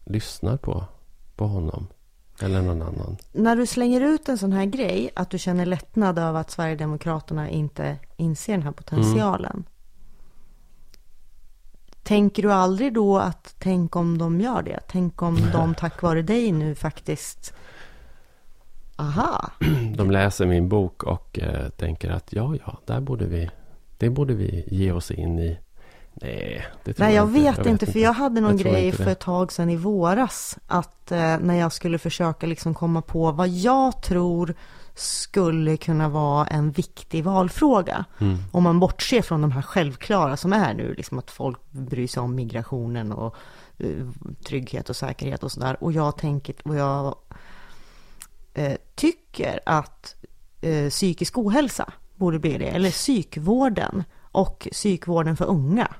lyssnar på, på honom. Eller någon annan. När du slänger ut en sån här grej, att du känner lättnad över att Sverigedemokraterna inte inser den här potentialen. Mm. Tänker du aldrig då att tänk om de gör det? Tänk om de tack vare dig nu faktiskt Aha. De läser min bok och eh, tänker att ja, ja, där borde vi, det borde vi ge oss in i. Nej, det tror Nej, jag, jag vet, jag vet inte, för jag hade någon jag grej för ett tag sedan i våras. Att eh, när jag skulle försöka liksom komma på vad jag tror skulle kunna vara en viktig valfråga. Mm. Om man bortser från de här självklara som är nu, liksom att folk bryr sig om migrationen och uh, trygghet och säkerhet och sådär. Och jag tänker, och jag uh, tycker att uh, psykisk ohälsa borde bli det, eller psykvården och psykvården för unga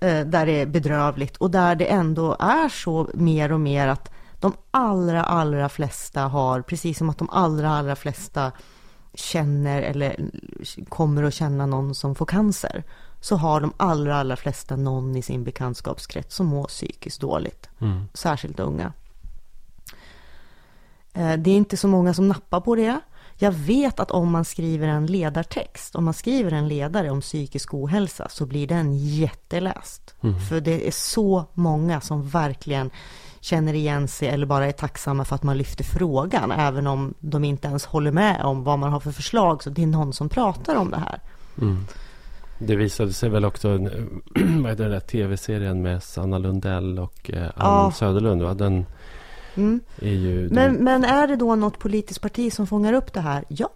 där det är bedrövligt och där det ändå är så mer och mer att de allra, allra flesta har, precis som att de allra, allra flesta känner eller kommer att känna någon som får cancer, så har de allra, allra flesta någon i sin bekantskapskrets som mår psykiskt dåligt, mm. särskilt unga. Eh, det är inte så många som nappar på det. Jag vet att om man skriver en ledartext, om man skriver en ledare om psykisk ohälsa så blir den jätteläst. Mm. För det är så många som verkligen känner igen sig eller bara är tacksamma för att man lyfter frågan, även om de inte ens håller med om vad man har för förslag, så det är någon som pratar om det här. Mm. Det visade sig väl också, vad heter den där tv-serien med Sanna Lundell och eh, Ann ja. Söderlund, va? Den mm. är. Men, men är det då något politiskt parti som fångar upp det här? Ja.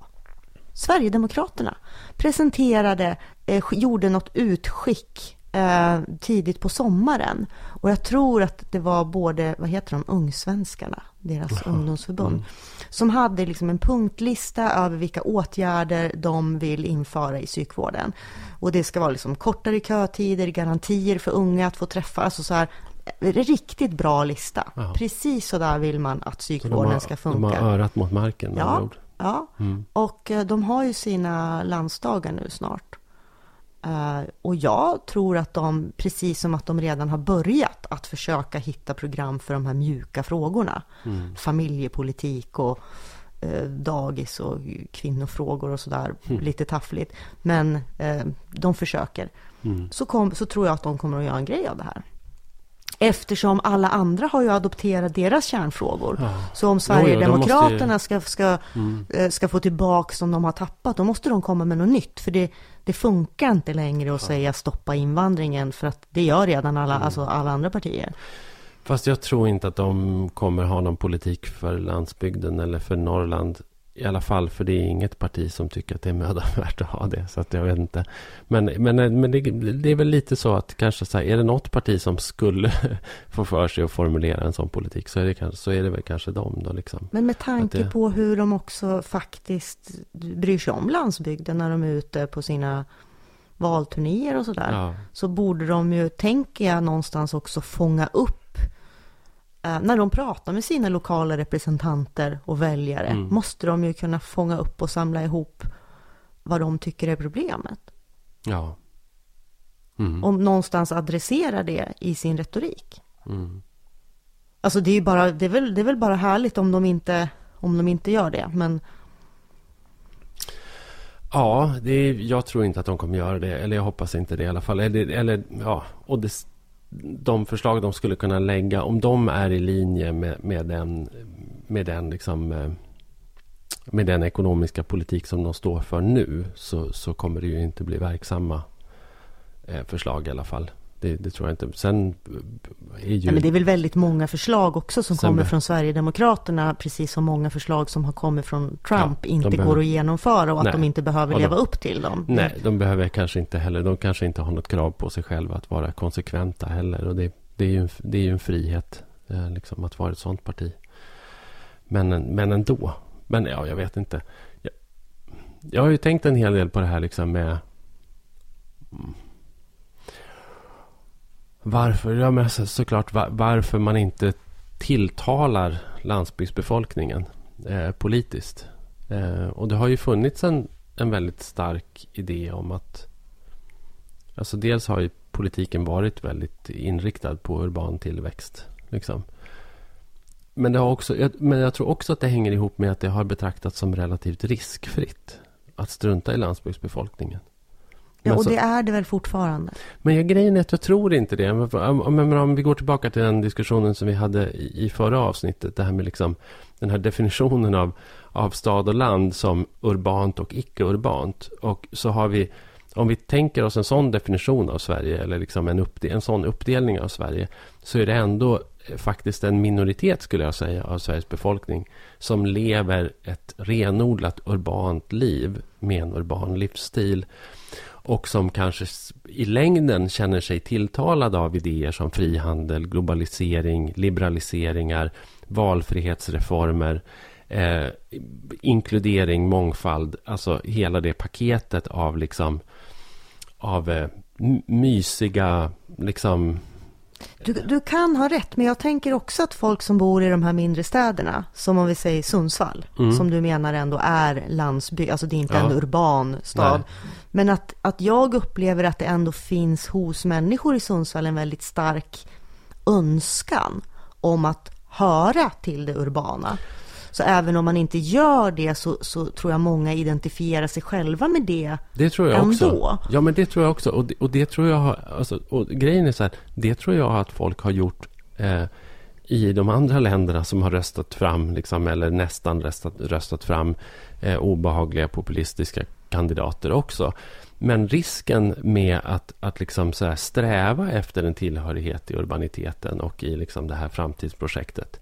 Sverigedemokraterna presenterade, eh, gjorde något utskick eh, tidigt på sommaren. Och jag tror att det var både, vad heter de, Ungsvenskarna, deras Aha. ungdomsförbund, mm. som hade liksom en punktlista över vilka åtgärder de vill införa i psykvården. Och det ska vara liksom kortare kötider, garantier för unga att få träffa, alltså så här, riktigt bra lista. Aha. Precis så där vill man att psykvården har, ska funka. De har örat mot marken Ja, ja. Mm. och eh, de har ju sina landsdagar nu snart. Uh, och jag tror att de, precis som att de redan har börjat att försöka hitta program för de här mjuka frågorna. Mm. Familjepolitik och uh, dagis och kvinnofrågor och sådär, mm. lite taffligt. Men de försöker. Mm. Så, kom, så tror jag att de kommer att göra en grej av det här. Eftersom alla andra har ju adopterat deras kärnfrågor. Ja. Så om Sverigedemokraterna ska, ska, mm. ska få tillbaka som de har tappat, då måste de komma med något nytt. För det, det funkar inte längre att ja. säga stoppa invandringen för att det gör redan alla, mm. alltså alla andra partier. Fast jag tror inte att de kommer ha någon politik för landsbygden eller för Norrland. I alla fall, för det är inget parti som tycker att det är mödan värt att ha det. Så att jag vet inte. Men, men, men det, det, är väl lite så att kanske så här, är det något parti som skulle få för sig att formulera en sån politik så är det, kanske, så är det väl kanske dem då liksom. Men med tanke det... på hur de också faktiskt bryr sig om landsbygden när de är ute på sina valturnéer och sådär. Ja. Så borde de ju, tänker jag, någonstans också fånga upp Eh, när de pratar med sina lokala representanter och väljare mm. måste de ju kunna fånga upp och samla ihop vad de tycker är problemet. Ja. Mm. Och någonstans adressera det i sin retorik. Mm. Alltså det är ju bara, det är väl, det är väl bara härligt om de inte, om de inte gör det. Men Ja, det är, jag tror inte att de kommer göra det. Eller jag hoppas inte det i alla fall. Eller, eller ja, och det, de förslag de skulle kunna lägga, om de är i linje med, med den, med den liksom, eh, med den ekonomiska politik som de står för nu, så, så kommer det ju inte bli verksamma eh, förslag i alla fall. Det, det, tror jag inte. Sen är ju... Men det är väl väldigt många förslag också som kommer från Sverigedemokraterna, precis som många förslag som har kommit från Trump ja, inte behöver... går att genomföra och att Nej. de inte behöver ja, leva upp till dem. Nej, de behöver kanske inte heller. De kanske inte har något krav på sig själva att vara konsekventa heller. Och det, det är ju en, det är ju en frihet eh, liksom, att vara ett sådant parti. Men, men ändå. Men ja, jag vet inte. Jag, jag har ju tänkt en hel del på det här liksom med varför? Ja, men så, såklart var, varför man inte tilltalar landsbygdsbefolkningen eh, politiskt. Eh, och det har ju funnits en, en väldigt stark idé om att... Alltså dels har ju politiken varit väldigt inriktad på urban tillväxt. Liksom. Men, det har också, men jag tror också att det hänger ihop med att det har betraktats som relativt riskfritt att strunta i landsbygdsbefolkningen. Ja, och så, det är det väl fortfarande? Men jag, grejen är att jag tror inte det. Men om vi går tillbaka till den diskussionen som vi hade i förra avsnittet. Det här med liksom den här definitionen av, av stad och land som urbant och icke-urbant. Och så har vi, om vi tänker oss en sån definition av Sverige, eller liksom en, uppdel, en sån uppdelning av Sverige, så är det ändå faktiskt en minoritet, skulle jag säga, av Sveriges befolkning som lever ett renodlat urbant liv med en urban livsstil och som kanske i längden känner sig tilltalade av idéer som frihandel, globalisering, liberaliseringar, valfrihetsreformer, eh, inkludering, mångfald, alltså hela det paketet av liksom av eh, mysiga liksom du, du, kan ha rätt, men jag tänker också att folk som bor i de här mindre städerna, som om vi säger Sundsvall, mm. som du menar ändå är landsbygd, alltså det är inte ja. en urban stad. Nej. Men att, att jag upplever att det ändå finns hos människor i Sundsvall en väldigt stark önskan om att höra till det urbana. Så även om man inte gör det så, så tror jag många identifierar sig själva med det Det tror jag ändå. också. Ja, men det tror jag också. Och det, och det tror jag har, alltså, och grejen är så här, det tror jag att folk har gjort eh, i de andra länderna som har röstat fram, liksom, eller nästan röstat, röstat fram eh, obehagliga populistiska kandidater också. Men risken med att, att liksom så sträva efter en tillhörighet i urbaniteten och i liksom det här framtidsprojektet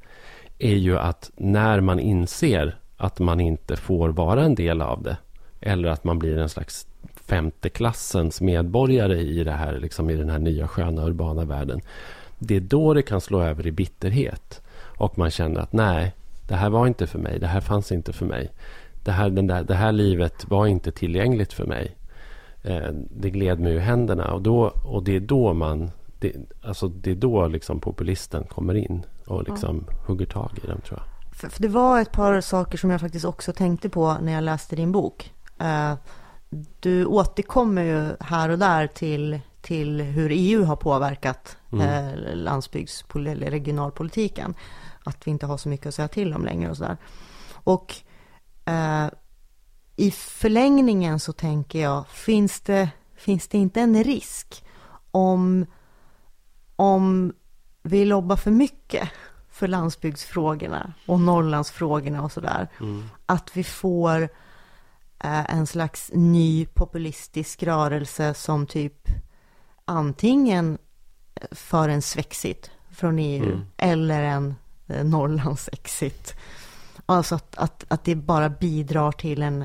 är ju att när man inser att man inte får vara en del av det eller att man blir en slags femte klassens medborgare i, det här, liksom i den här nya sköna urbana världen. Det är då det kan slå över i bitterhet. Och man känner att nej, det här var inte för mig. Det här fanns inte för mig. Det här, den där, det här livet var inte tillgängligt för mig. Eh, det gled mig ur händerna. Och, då, och det är då man... Det, alltså det är då liksom populisten kommer in och liksom ja. hugger tag i dem tror jag. För, för, det var ett par saker som jag faktiskt också tänkte på när jag läste din bok. Uh, du återkommer ju här och där till, till hur EU har påverkat mm. eh, landsbygds eller regionalpolitiken. Att vi inte har så mycket att säga till om längre och sådär. Och eh, i förlängningen så tänker jag, finns det, finns det inte en risk om, om vi lobbar för mycket för landsbygdsfrågorna och Norrlandsfrågorna och sådär. Mm. Att vi får eh, en slags ny populistisk rörelse som typ antingen för en svexit från EU mm. eller en eh, Norrlands exit. Alltså att, att, att det bara bidrar till en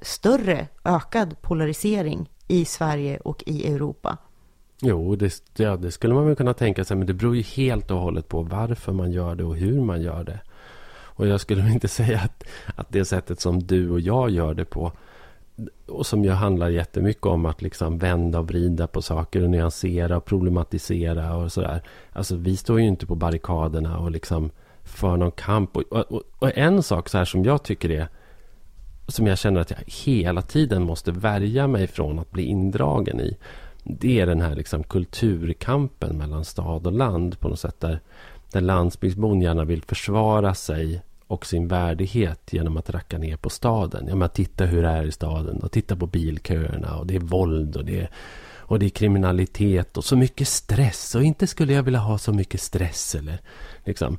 större, ökad polarisering i Sverige och i Europa. Jo, det, ja, det skulle man väl kunna tänka sig. Men det beror ju helt och hållet på varför man gör det och hur man gör det. Och jag skulle inte säga att, att det sättet som du och jag gör det på och som ju handlar jättemycket om att liksom vända och vrida på saker och nyansera och problematisera och sådär. Alltså vi står ju inte på barrikaderna och liksom för någon kamp. Och, och, och, en sak så här som jag tycker är som jag känner att jag hela tiden måste värja mig från att bli indragen i. Det är den här liksom kulturkampen mellan stad och land på något sätt. Där, där landsbygdsbon gärna vill försvara sig och sin värdighet genom att racka ner på staden. Ja, men titta hur det är i staden och titta på bilköerna och det är våld och det är, och det är kriminalitet och så mycket stress. Och inte skulle jag vilja ha så mycket stress eller liksom.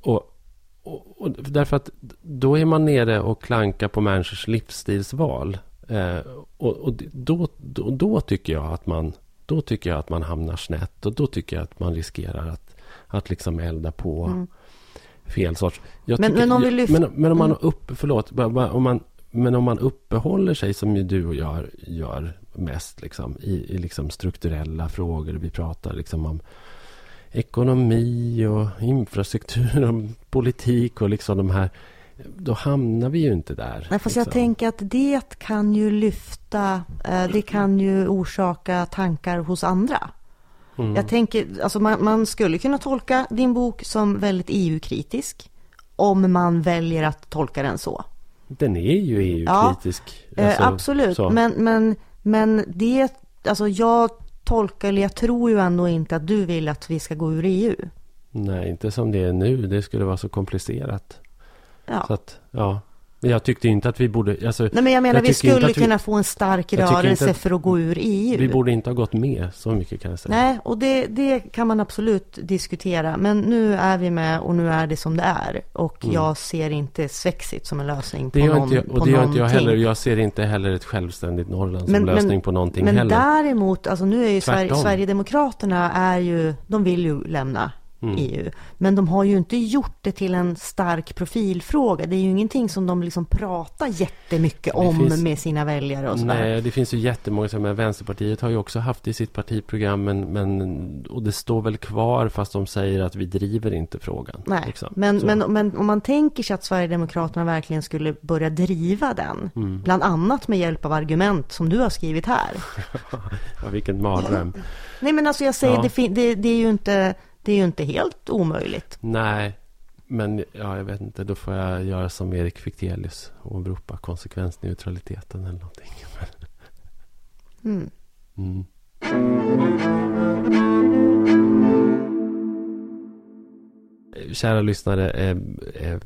Och, och, och därför att då är man nere och klankar på människors livsstilsval. Eh, och, och då, då, då, tycker jag att man då tycker jag att man hamnar snett och då tycker jag att man riskerar att, att liksom elda på mm. fel sorts. Men, tycker, men, om vi lyfter... men, men om man mm. upp, förlåt, om man, men om man uppehåller sig som ju du och jag gör mest liksom, i, i liksom strukturella frågor. Vi pratar liksom om ekonomi och infrastruktur och politik och liksom de här då hamnar vi ju inte där. Nej, fast liksom. jag tänker att det kan ju lyfta, eh, det kan ju orsaka tankar hos andra. Mm. Jag tänker, alltså man, man, skulle kunna tolka din bok som väldigt EU-kritisk. Om man väljer att tolka den så. Den är ju EU-kritisk. Ja, eh, alltså, absolut, men, men, men det, alltså jag tolkar, eller jag tror ju ändå inte att du vill att vi ska gå ur EU. Nej, inte som det är nu. Det skulle vara så komplicerat. Ja. Så att, ja. Jag tyckte inte att vi borde... Alltså, Nej, men jag menar, jag vi skulle vi, kunna få en stark rörelse att, för att gå ur EU. Vi borde inte ha gått med, så mycket kan jag säga. Nej, och det, det kan man absolut diskutera. Men nu är vi med och nu är det som det är. Och mm. jag ser inte Svexit som en lösning på, det någon, inte jag, Och det gör inte jag heller. Jag ser inte heller ett självständigt Norrland som men, lösning men, på någonting men heller. Men däremot, alltså nu är ju Sver Sverigedemokraterna är ju, de vill ju lämna mm. EU. Men de har ju inte gjort det till en stark profilfråga. Det är ju ingenting som de liksom pratar jättemycket om finns, med sina väljare och sådär. Nej, det finns ju jättemånga som är Vänsterpartiet har ju också haft i sitt partiprogram. Men, men, och det står väl kvar fast de säger att vi driver inte frågan. Nej, liksom. men, men, men om man tänker sig att Sverigedemokraterna verkligen skulle börja driva den. Mm. Bland annat med hjälp av argument som du har skrivit här. ja, vilken mardröm. Nej men alltså jag säger, ja. det, det, det är ju inte det är ju inte helt omöjligt. Nej, men ja, jag vet inte. Då får jag göra som Erik Fichtelius och åberopa konsekvensneutraliteten eller någonting. Mm. Mm. Kära lyssnare, eh, eh,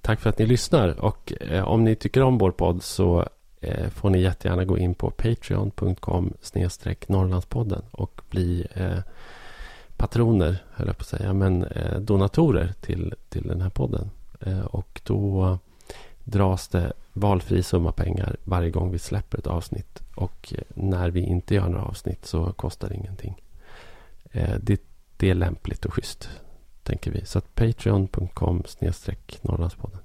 tack för att ni lyssnar. Och eh, om ni tycker om vår podd så eh, får ni jättegärna gå in på patreon.com snedstreck Norrlandspodden och bli eh, patroner, höll jag på att säga, men eh, donatorer till, till den här podden. Eh, och då dras det valfri summa pengar varje gång vi släpper ett avsnitt. Och eh, när vi inte gör några avsnitt så kostar det ingenting. Eh, det, det, är lämpligt och schysst, tänker vi. Så att patreon.com snedstreck Norrlandspodden.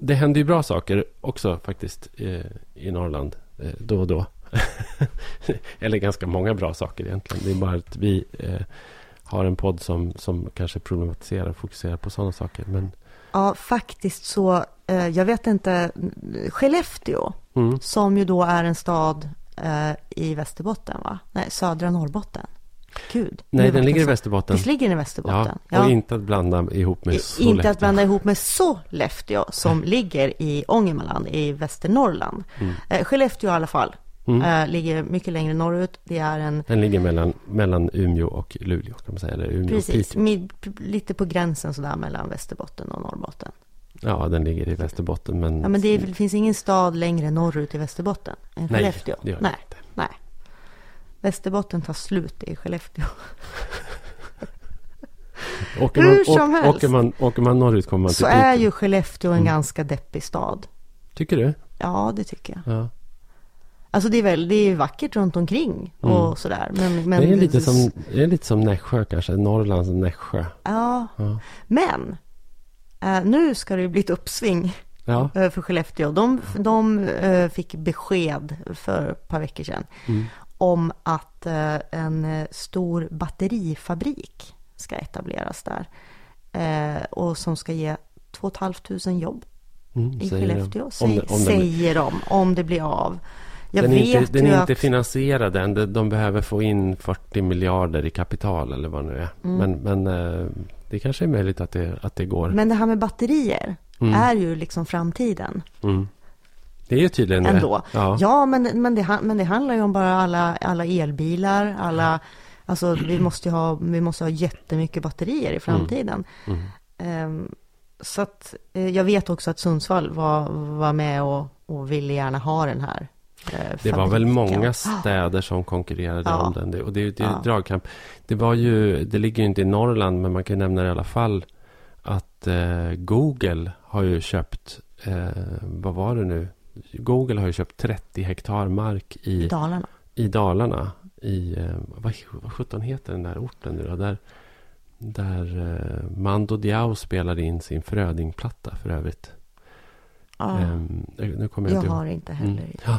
Det händer ju bra saker också faktiskt eh, i Norrland eh, då och då. Eller ganska många bra saker egentligen. Det är bara att vi eh, har en podd som, som kanske problematiserar och fokuserar på sådana saker. Men... Ja, faktiskt så. Eh, jag vet inte. Skellefteå, mm. som ju då är en stad eh, i Västerbotten, va? Nej, södra Norrbotten. Gud, Nej, den ligger i Västerbotten. Visst ligger den i Västerbotten? Ja, och ja. inte att blanda ihop med Sollefteå. Inte att blanda ihop med Sollefteå, som ligger i Ångermanland i Västernorrland. Mm. Eh, Skellefteå i alla fall. Mm. Äh, ligger mycket längre norrut. Det är en... Den ligger mellan, mellan Umeå och Luleå kan man säga. Eller Umeå Precis, med, lite på gränsen sådär mellan Västerbotten och Norrbotten. Ja, den ligger i Västerbotten. Men, ja, men det, är, det finns ingen stad längre norrut i Västerbotten än Skellefteå. Nej, det gör Nej. inte. Nej. Västerbotten tar slut i Skellefteå. åker, man, Hur som helst. Åker, man, åker man norrut kommer man till Så är ju Skellefteå en mm. ganska deppig stad. Tycker du? Ja, det tycker jag. Ja. Alltså det är väl, det är vackert runt omkring och mm. sådär. Men, men det, är lite som, det är lite som Nässjö kanske, Norrlands Nässjö. Ja, ja. men äh, nu ska det ju bli ett uppsving ja. äh, för Skellefteå. De, de äh, fick besked för ett par veckor sedan mm. om att en stor batterifabrik ska etableras där. och som ska ge 2 500 jobb mm, i Skellefteå, de. Om det, om säger de, om det blir av. Jag den är, inte, den är inte finansierad än. De behöver få in 40 miljarder i kapital eller vad det nu är. Mm. Men, men eh, det kanske är möjligt att det, att det går. Men det här med batterier mm. är ju liksom framtiden. Mm. Det är ju tydligen ändå. det. Ja, Ja, men, men, det, men det handlar ju om bara alla, alla elbilar, alla, alltså vi måste ju ha, vi måste ha jättemycket batterier i framtiden. Mm. Ehm, så att eh, jag vet också att Sundsvall var, var med och, och ville gärna ha den här Det var väl många städer som konkurrerade Ja. om den. Det, och det, det är Ja. dragkamp. Det var ju, det ligger ju inte i Norrland, men man kan nämna det i alla fall. Att eh, Google har ju köpt, eh, vad var det nu? Google har ju köpt 30 hektar mark i, Dalarna. i Dalarna. I, eh, vad, vad sjutton heter den där orten nu då? Där, där eh, Mando Diao spelade in sin Frödingplatta för övrigt. Ja, Ehm, nu kommer jag jag inte har inte heller. Mm. Ja.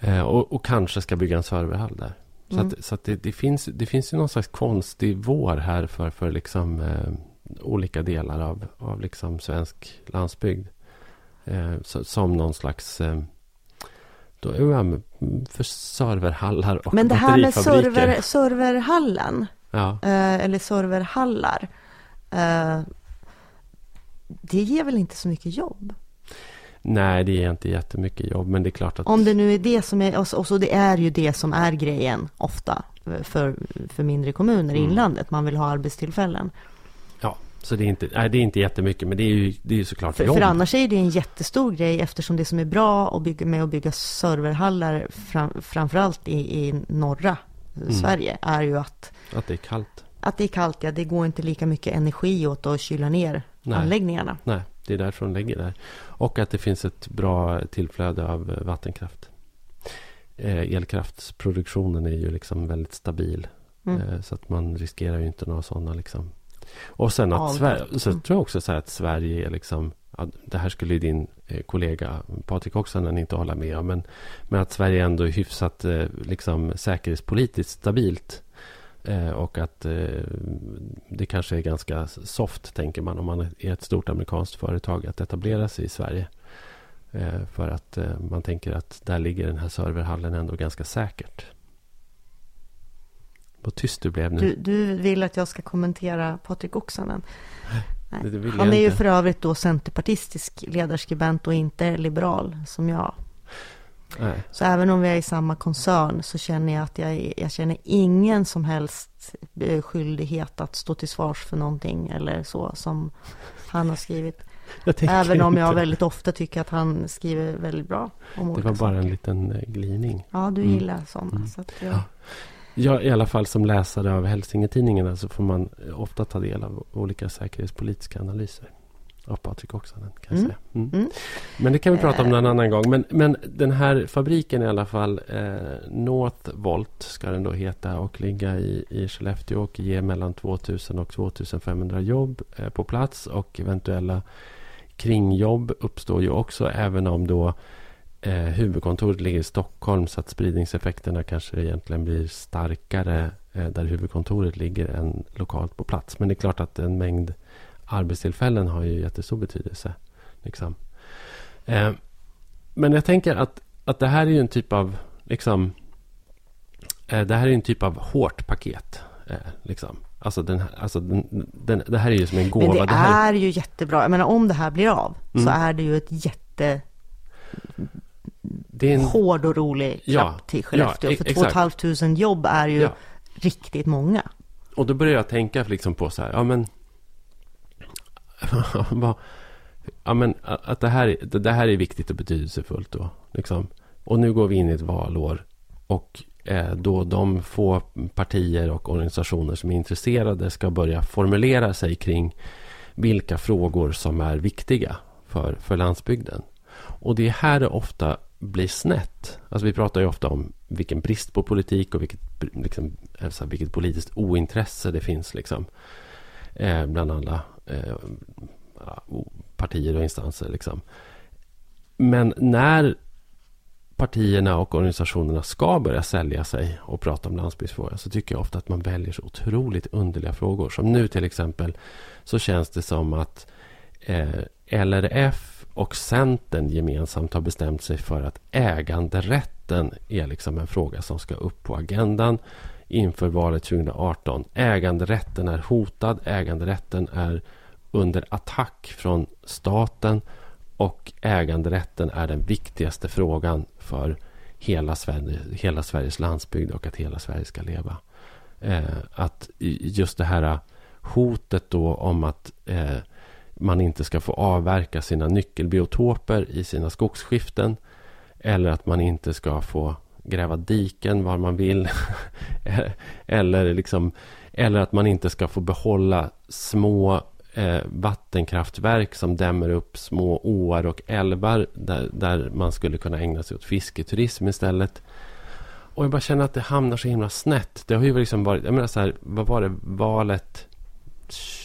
Eh, och, och kanske ska bygga en serverhall där. Så, Mm. att, så att det, det, finns, det finns ju någon slags konstig vår här för, för liksom, eh, olika delar av, av liksom svensk landsbygd. Eh, så, som någon slags... Eh, då, för serverhallar och Men det här med server, serverhallen, Ja, eh, eller serverhallar, eh, det ger väl inte så mycket jobb? Nej, det är inte jättemycket jobb. Men det är klart att... Om det nu är det som är, och så, och så det är ju det som är grejen ofta för, för mindre kommuner i Mm. inlandet. Man vill ha arbetstillfällen. Ja, så det är inte, nej, det är inte jättemycket. Men det är ju, det är ju såklart För, jobb. för annars är det en jättestor grej eftersom det som är bra att bygga, med att bygga serverhallar fram, framförallt i, i norra Mm. Sverige är ju att, Att det är kallt. att det är kallt. Ja, det går inte lika mycket energi åt att kyla ner Nej. anläggningarna. Nej, det är därför de lägger där. Och att det finns ett bra tillflöde av vattenkraft. Eh, elkraftsproduktionen är ju liksom väldigt stabil. Mm. Eh, så att man riskerar ju inte några sådana liksom. Och sen att Avbrott. Sverige, så tror jag också så att Sverige är liksom, det här skulle ju din eh, kollega Patrik Oksanen inte hålla med om, men, men att Sverige ändå är hyfsat liksom säkerhetspolitiskt stabilt. Eh, och att eh, det kanske är ganska soft, tänker man, om man är ett stort amerikanskt företag, att etablera sig i Sverige. Eh, för att man tänker att där ligger den här serverhallen ändå ganska säkert. Vad tyst du blev nu. Du, du vill att jag ska kommentera Patrik Oksanen. Nej. Han är ju inte. för övrigt då centerpartistisk ledarskribent och inte liberal som jag. Nej. Så även om vi är i samma koncern så känner jag att jag, jag känner ingen som helst eh, skyldighet att stå till svars för någonting eller så som han har skrivit. Även om jag inte. väldigt ofta tycker att han skriver väldigt bra om Det var bara en saker. liten eh, glidning. Ja, du Mm. gillar sådana. Mm. Så att jag, Ja. Ja, i alla fall som läsare av Hälsingetidningarna så får man eh, ofta ta del av olika säkerhetspolitiska analyser. Av Patrik Oksanen kan Mm. säga. Mm. Mm. Men det kan vi prata om Eh. någon annan gång. Men, men den här fabriken i alla fall, eh, Northvolt ska den då heta och ligga i, i Skellefteå och ge mellan 2000 och 2500 jobb eh, på plats och eventuella kringjobb uppstår ju också även om då eh, huvudkontoret ligger i Stockholm så att spridningseffekterna kanske egentligen blir starkare eh, där huvudkontoret ligger än lokalt på plats. Men det är klart att en mängd arbetstillfällen har ju jättestor betydelse. Liksom. Eh, men jag tänker att, att det här är ju en typ av liksom, eh, det här är en typ av hårt paket. Eh, liksom. Alltså, den, här- alltså den, den, det här är ju som en gåva. Men det, här, är ju jättebra. Jag menar om det här blir av Mm. så är det ju ett jätte det är en, hård och rolig Ja, klapp till Skellefteå. ja, e- för exakt. 2 500 jobb är ju Ja. riktigt många. Och då börjar jag tänka liksom på så här, ja men... ja men att det här, det, det här är viktigt och betydelsefullt då. Liksom. Och nu går vi in i ett valår. Och eh, då de få partier och organisationer som är intresserade ska börja formulera sig kring vilka frågor som är viktiga för, för landsbygden. Och det är här det ofta blir snett. Alltså vi pratar ju ofta om vilken brist på politik och vilket, liksom, alltså vilket politiskt ointresse det finns liksom, eh, bland alla eh, partier och instanser. Liksom. Men när partierna och organisationerna ska börja sälja sig och prata om landsbygdsfrågan, så tycker jag ofta att man väljer så otroligt underliga frågor. Som nu till exempel så känns det som att eh, LRF och Centern gemensamt har bestämt sig för att äganderätten är liksom en fråga som ska upp på agendan inför valet 2018. Äganderätten är hotad. Äganderätten är under attack från staten Och äganderätten är den viktigaste frågan för hela, Sverige, hela Sveriges landsbygd och att hela Sverige ska leva. Eh, att just det här hotet då om att eh, man inte ska få avverka sina nyckelbiotoper i sina skogsskiften. Eller att man inte ska få gräva diken var man vill. eller, liksom, eller att man inte ska få behålla små eh, vattenkraftverk som dämmer upp små åar och älvar där, där man skulle kunna ägna sig åt fisketurism istället. Och jag bara känner att det hamnar så himla snett. Det har ju liksom varit, jag menar så här, vad var det, valet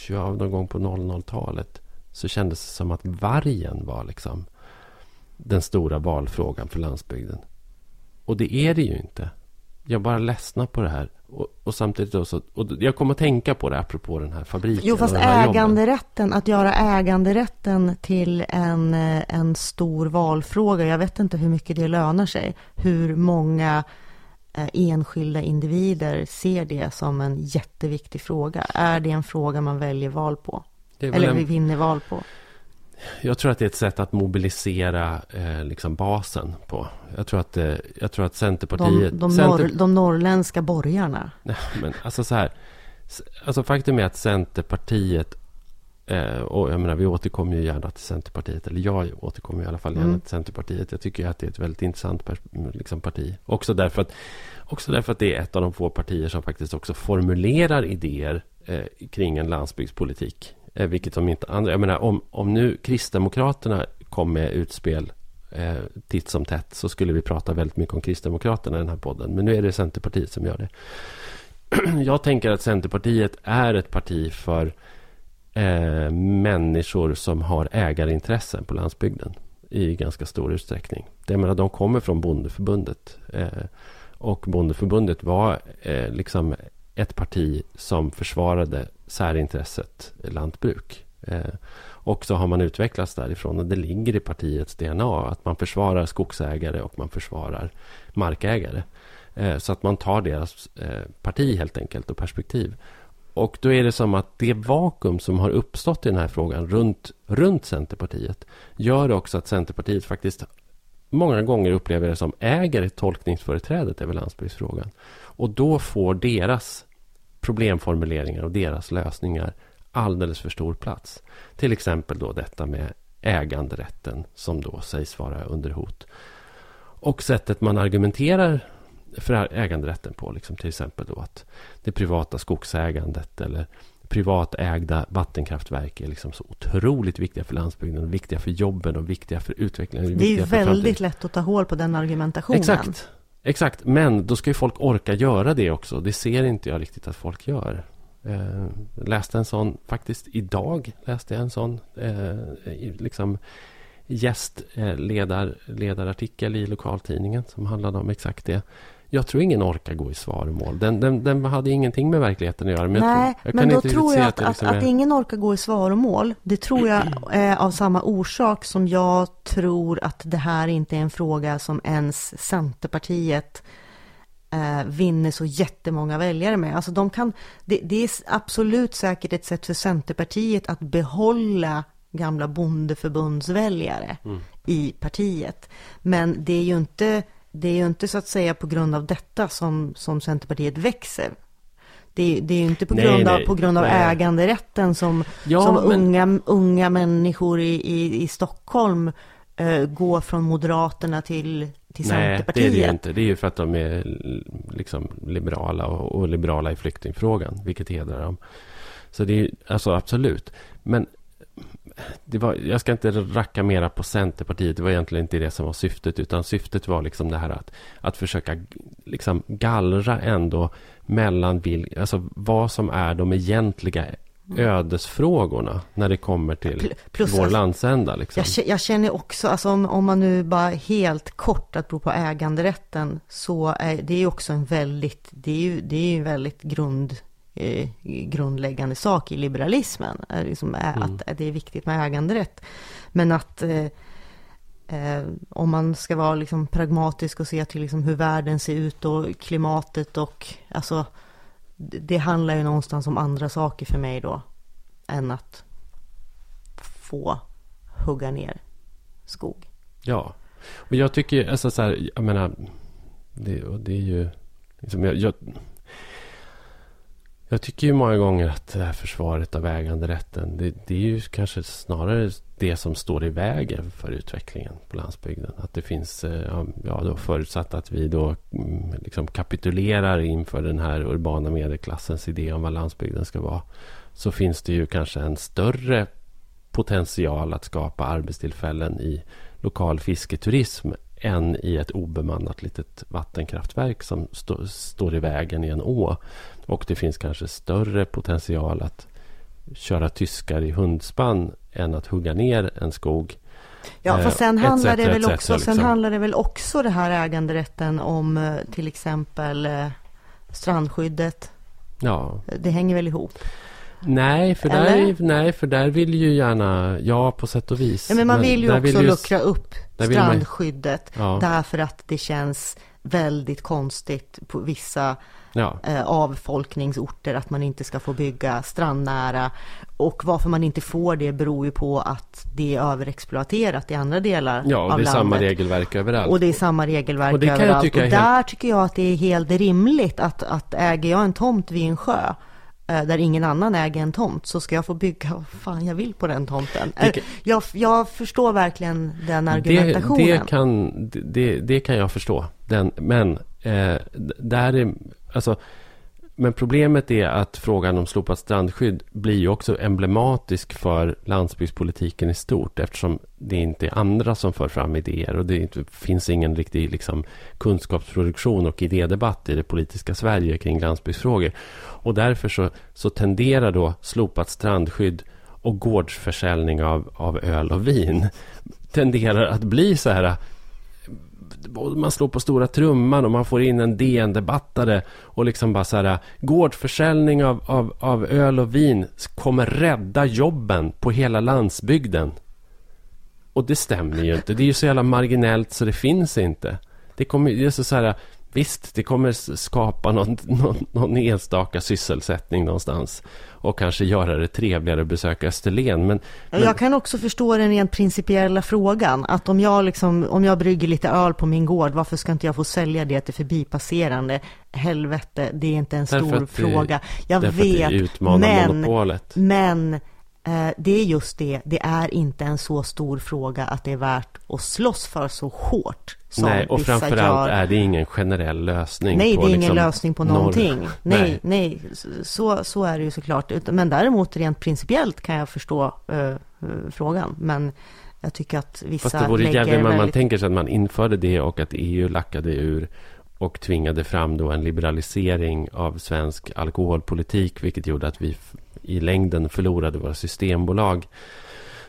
ja, någon gång på 00-talet så kändes det som att vargen var liksom den stora valfrågan för landsbygden. Och det är det ju inte. Jag bara ledsnar på det här. Och, och samtidigt då så, och jag kommer att tänka på det apropå den här fabriken. Jo, fast äganderätten, jobben. att göra äganderätten till en, en stor valfråga. Jag vet inte hur mycket det lönar sig. Hur många eh, enskilda individer ser det som en jätteviktig fråga. Är det en fråga man väljer val på? Eller en... vinner val på? Jag tror att det är ett sätt att mobilisera eh, liksom basen på. Jag tror att, eh, jag tror att Centerpartiet... De, de, Center... norr, de norrländska borgarna. Nej, men alltså så här. Alltså faktum är att Centerpartiet eh, och jag menar, vi återkommer ju gärna till Centerpartiet. Eller jag återkommer i alla fall gärna mm. till Centerpartiet. Jag tycker att det är ett väldigt intressant liksom, parti. Också därför, att, också därför att det är ett av de få partier som faktiskt också formulerar idéer eh, kring en landsbygdspolitik. Eh, vilket de inte andra... Jag menar, om, om nu Kristdemokraterna kom med utspel eh, titt som tätt så skulle vi prata väldigt mycket om Kristdemokraterna i den här podden. Men nu är det Centerpartiet som gör det. Jag tänker att Centerpartiet är ett parti för eh, människor som har ägarintressen på landsbygden i ganska stor utsträckning. Det menar, de kommer från Bondeförbundet. Eh, och Bondeförbundet var eh, liksom ett parti som försvarade särintresset lantbruk. Eh, och så har man utvecklats därifrån och det ligger i partiets DNA att man försvarar skogsägare och man försvarar markägare. Eh, så att man tar deras eh, parti helt enkelt och perspektiv. Och då är det som att det vakuum som har uppstått i den här frågan runt, runt Centerpartiet gör också att Centerpartiet faktiskt många gånger upplever det som äger tolkningsföreträdet över landsbygdsfrågan. Och då får deras problemformuleringar och deras lösningar alldeles för stor plats. Till exempel då detta med äganderätten som då sägs vara under hot. Och sättet man argumenterar för äganderätten på, liksom till exempel då att det privata skogsägandet eller privatägda vattenkraftverk är liksom så otroligt viktiga för landsbygden, viktiga för jobben och viktiga för utvecklingen. Det är väldigt lätt att ta hål på den argumentationen. Exakt. Exakt, men då ska ju folk orka göra det också. Det ser inte jag riktigt att folk gör. Eh, läste en sån, faktiskt idag läste jag en sån eh, liksom gästledarartikel eh, i lokaltidningen som handlade om exakt det. Jag tror ingen orkar gå i svaromål. Den, den, den hade ingenting med verkligheten att göra. Men Nej, jag, jag men då tror jag att, att, liksom att, att, ingen orkar gå i svaromål. Det tror jag är av samma orsak som jag tror att det här inte är en fråga som ens Centerpartiet eh, vinner så jättemånga väljare med. Alltså de kan, det, det är absolut säkert ett sätt för Centerpartiet att behålla gamla bondeförbundsväljare mm. i partiet. Men det är ju inte det är ju inte så att säga på grund av detta som, som Centerpartiet växer. Det, det är ju inte på grund nej, av, på grund av äganderätten som, ja, som men... unga, unga människor i, i, i Stockholm eh, går från Moderaterna till, till Centerpartiet. Nej, det är det ju inte. Det är ju för att de är liksom liberala och, och liberala i flyktingfrågan, vilket hedrar dem. Så det är alltså absolut. Men det var, jag ska inte racka mera på Centerpartiet. Det var egentligen inte det som var syftet. Utan syftet var liksom det här att, att försöka liksom gallra ändå mellan vil, alltså vad som är de egentliga ödesfrågorna när det kommer till Plus, vår landsända. Liksom. Jag, jag, känner också, alltså om, om, man nu bara helt kort att bero på äganderätten, så är det är också en väldigt, det är ju, det är ju en väldigt grund eh, grundläggande sak i liberalismen. Liksom är mm. Att det är viktigt med äganderätt. Men att eh, eh, om man ska vara liksom pragmatisk och se till liksom hur världen ser ut och klimatet och alltså det handlar ju någonstans om andra saker för mig då än att få hugga ner skog. Ja, och jag tycker, alltså så här, jag menar, det, och det är ju, liksom, jag, jag, jag tycker ju många gånger att det här försvaret av äganderätten, det, det är ju kanske snarare det som står i vägen för utvecklingen på landsbygden. Att det finns, eh, ja, då förutsatt att vi då mm, liksom kapitulerar inför den här urbana medelklassens idé om vad landsbygden ska vara. Så finns det ju kanske en större potential att skapa arbetstillfällen i lokal fisketurism än i ett obemannat litet vattenkraftverk som stå, står i vägen i en å. Och det finns kanske större potential att köra tyskar i hundspann än att hugga ner en skog. Ja, för sen eh, handlar det väl också, liksom. sen handlar det väl också det här äganderätten om eh, till exempel eh, strandskyddet. Ja. Det hänger väl ihop? Nej för, där, nej, för där vill ju gärna, ja på sätt och vis. Ja, men man vill ju också vill luckra upp strandskyddet. Man, ja. Därför att det känns väldigt konstigt på vissa ja. eh, avfolkningsorter att man inte ska få bygga strandnära. Och varför man inte får det beror ju på att det är överexploaterat i andra delar av landet. Ja, och det är samma regelverk överallt. Och det är samma regelverk och överallt. och där helt... tycker jag att det är helt rimligt att, att äger jag en tomt vid en sjö där ingen annan äger en tomt så ska jag få bygga vad fan jag vill på den tomten. Det, eh, jag, jag, förstår verkligen den argumentationen. Det, det, kan, det, det kan jag förstå. Den, men eh, där är, alltså, men problemet är att frågan om slopat strandskydd blir ju också emblematisk för landsbygdspolitiken i stort eftersom det inte är andra som för fram idéer och det inte, finns ingen riktig liksom, kunskapsproduktion och idédebatt i det politiska Sverige kring landsbygdsfrågor. Och därför så, så tenderar då slopat strandskydd och gårdsförsäljning av, av öl och vin tenderar att bli så här eh, man slår på stora trumman och man får in en DN-debattare och liksom bara så här gårdsförsäljning av, av, av öl och vin kommer rädda jobben på hela landsbygden. Och det stämmer ju inte. Det är ju så jävla marginellt så det finns inte. Det kommer, ju är så, så här, Visst, det kommer skapa någon, någon, någon enstaka sysselsättning någonstans och kanske göra det trevligare att besöka Österlen. Men, men... Jag kan också förstå den rent principiella frågan. Att om jag, liksom, om jag brygger lite öl på min gård, varför ska inte jag få sälja det till förbipasserande? Helvete, det är inte en stor fråga. Jag vet, men, monopolet. men det är just det, det är inte en så stor fråga att det är värt att slåss för så hårt Nej, och framförallt är det ingen generell lösning. Nej, det är ingen liksom lösning på någonting. Norr. Nej, nej, så, så är det ju såklart. Men däremot rent principiellt kan jag förstå uh, frågan. Men jag tycker att vissa Fast det vore jävligt, väldigt... man tänker sig att man införde det och att EU lackade ur och tvingade fram då en liberalisering av svensk alkoholpolitik, vilket gjorde att vi i längden förlorade våra systembolag.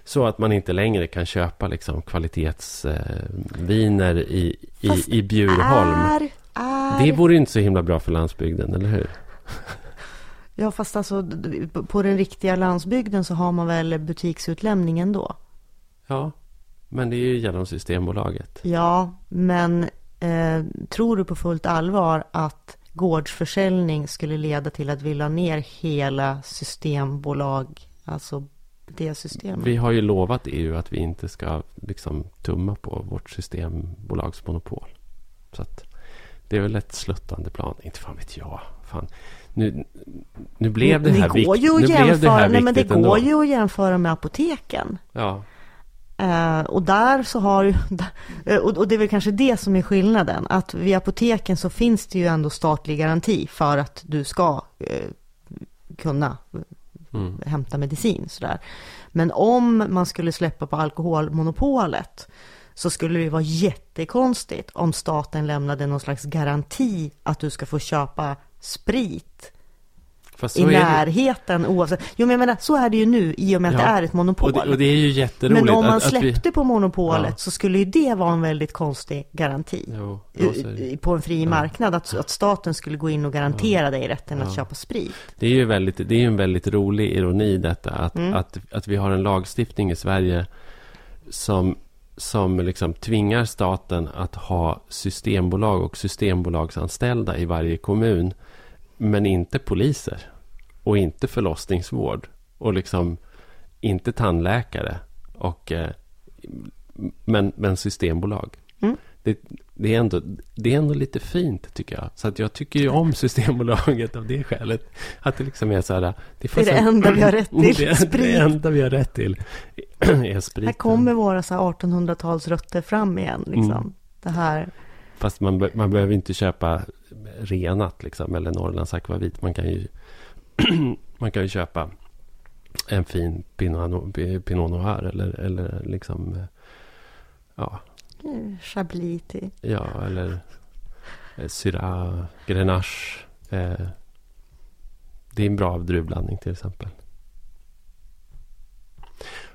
Så att man inte längre kan köpa liksom kvalitetsviner i, i, i Bjurholm. Är, är... Det vore inte så himla bra för landsbygden, eller hur? Ja, fast alltså på den riktiga landsbygden så har man väl butiksutlämning ändå? Ja, men det är ju genom Systembolaget. Ja, men eh, tror du på fullt allvar att gårdsförsäljning skulle leda till att vi la ner hela Systembolag, alltså det systemet. Vi har ju lovat EU att vi inte ska liksom tumma på vårt systembolagsmonopol. Så att det är väl ett sluttande plan. Inte fan vet jag. Fan. Nu, nu blev det här, nej, men det går ändå. ju att jämföra med apoteken. Ja. Uh, och där så har uh, och det är väl kanske det som är skillnaden, att vid apoteken så finns det ju ändå statlig garanti för att du ska uh, kunna mm. hämta medicin. Sådär. Men om man skulle släppa på alkoholmonopolet så skulle det vara jättekonstigt om staten lämnade någon slags garanti att du ska få köpa sprit i närheten oavsett. Jo men jag menar, så är det ju nu i och med att ja. det är ett monopol. Och det, och det, är ju jätteroligt. Men om man att, släppte att vi... på monopolet ja. så skulle ju det vara en väldigt konstig garanti. Jo, på en fri ja. marknad. Att, att staten skulle gå in och garantera dig rätten att köpa sprit. Det är ju väldigt, det är en väldigt rolig ironi detta. Att, mm. att, att vi har en lagstiftning i Sverige som som liksom tvingar staten att ha systembolag och systembolagsanställda i varje kommun. Men inte poliser. Och inte förlossningsvård. Och liksom inte tandläkare. Och eh, men, men systembolag. Mm. Det, det, är ändå, det är ändå lite fint tycker jag. Så att jag tycker ju om Systembolaget av det skälet. Att det liksom är så här. Det, är det enda vi har rätt till. Det, sprit. det enda vi har rätt till är sprit. Här kommer våra 1800-talsrötter fram igen. Liksom. Mm. Det här. Fast man, man behöver inte köpa renat liksom. Eller Norrlands akvavit. Man kan ju, man kan ju köpa en fin Pinot, Pinot Noir. Eller, eller liksom. Ja, Chablis till. Ja, eller eh, Syrah, Grenache. Eh, det är en bra druvblandning till exempel.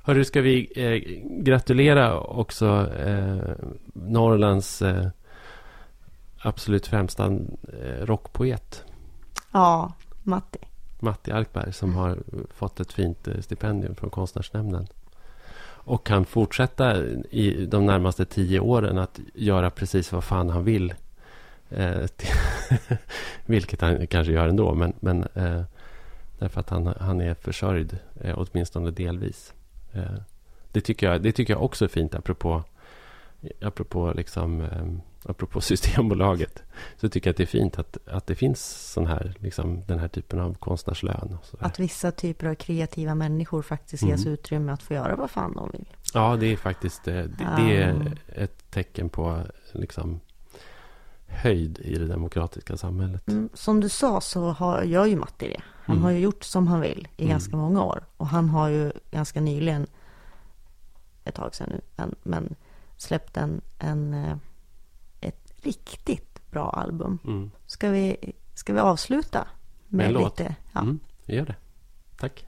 Hörru, ska vi eh, gratulera också eh, Norrlands eh, absolut främsta eh, rockpoet. Ja, Matti. Matti Alkberg som har fått ett fint eh, stipendium från Konstnärsnämnden och kan fortsätta i de närmaste tio åren att göra precis vad fan han vill. Eh, vilket han kanske gör ändå, men, men eh, därför att han, han är försörjd, eh, åtminstone delvis. Eh, det, tycker jag, det tycker jag också är fint, apropå, apropå, liksom, eh, apropå Systembolaget. Så tycker jag att det är fint att, att det finns sån här, liksom, den här typen av konstnärslön. Att vissa typer av kreativa människor faktiskt mm. ges utrymme att få göra vad fan de vill. Ja, det är faktiskt eh, det, det är ett tecken på liksom, höjd i det demokratiska samhället. Mm, som du sa så har, gör ju Matti det. Han mm. har ju gjort som han vill i mm. ganska många år. Och han har ju ganska nyligen, ett tag sedan nu, en, men släppt en, en, eh, riktigt bra album. Mm. Ska, vi, ska vi avsluta med, med lite? Ja. Mm, vi gör det. Tack.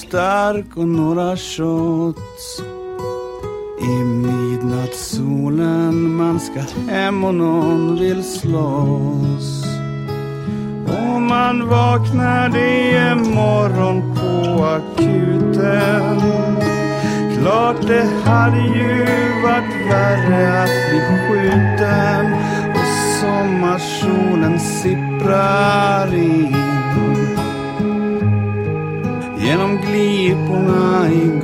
Stark och några shots i midnattssolen man ska hem och någon vill slåss. Och man vaknar det är morgon på akuten. Klart det hade ju kung aing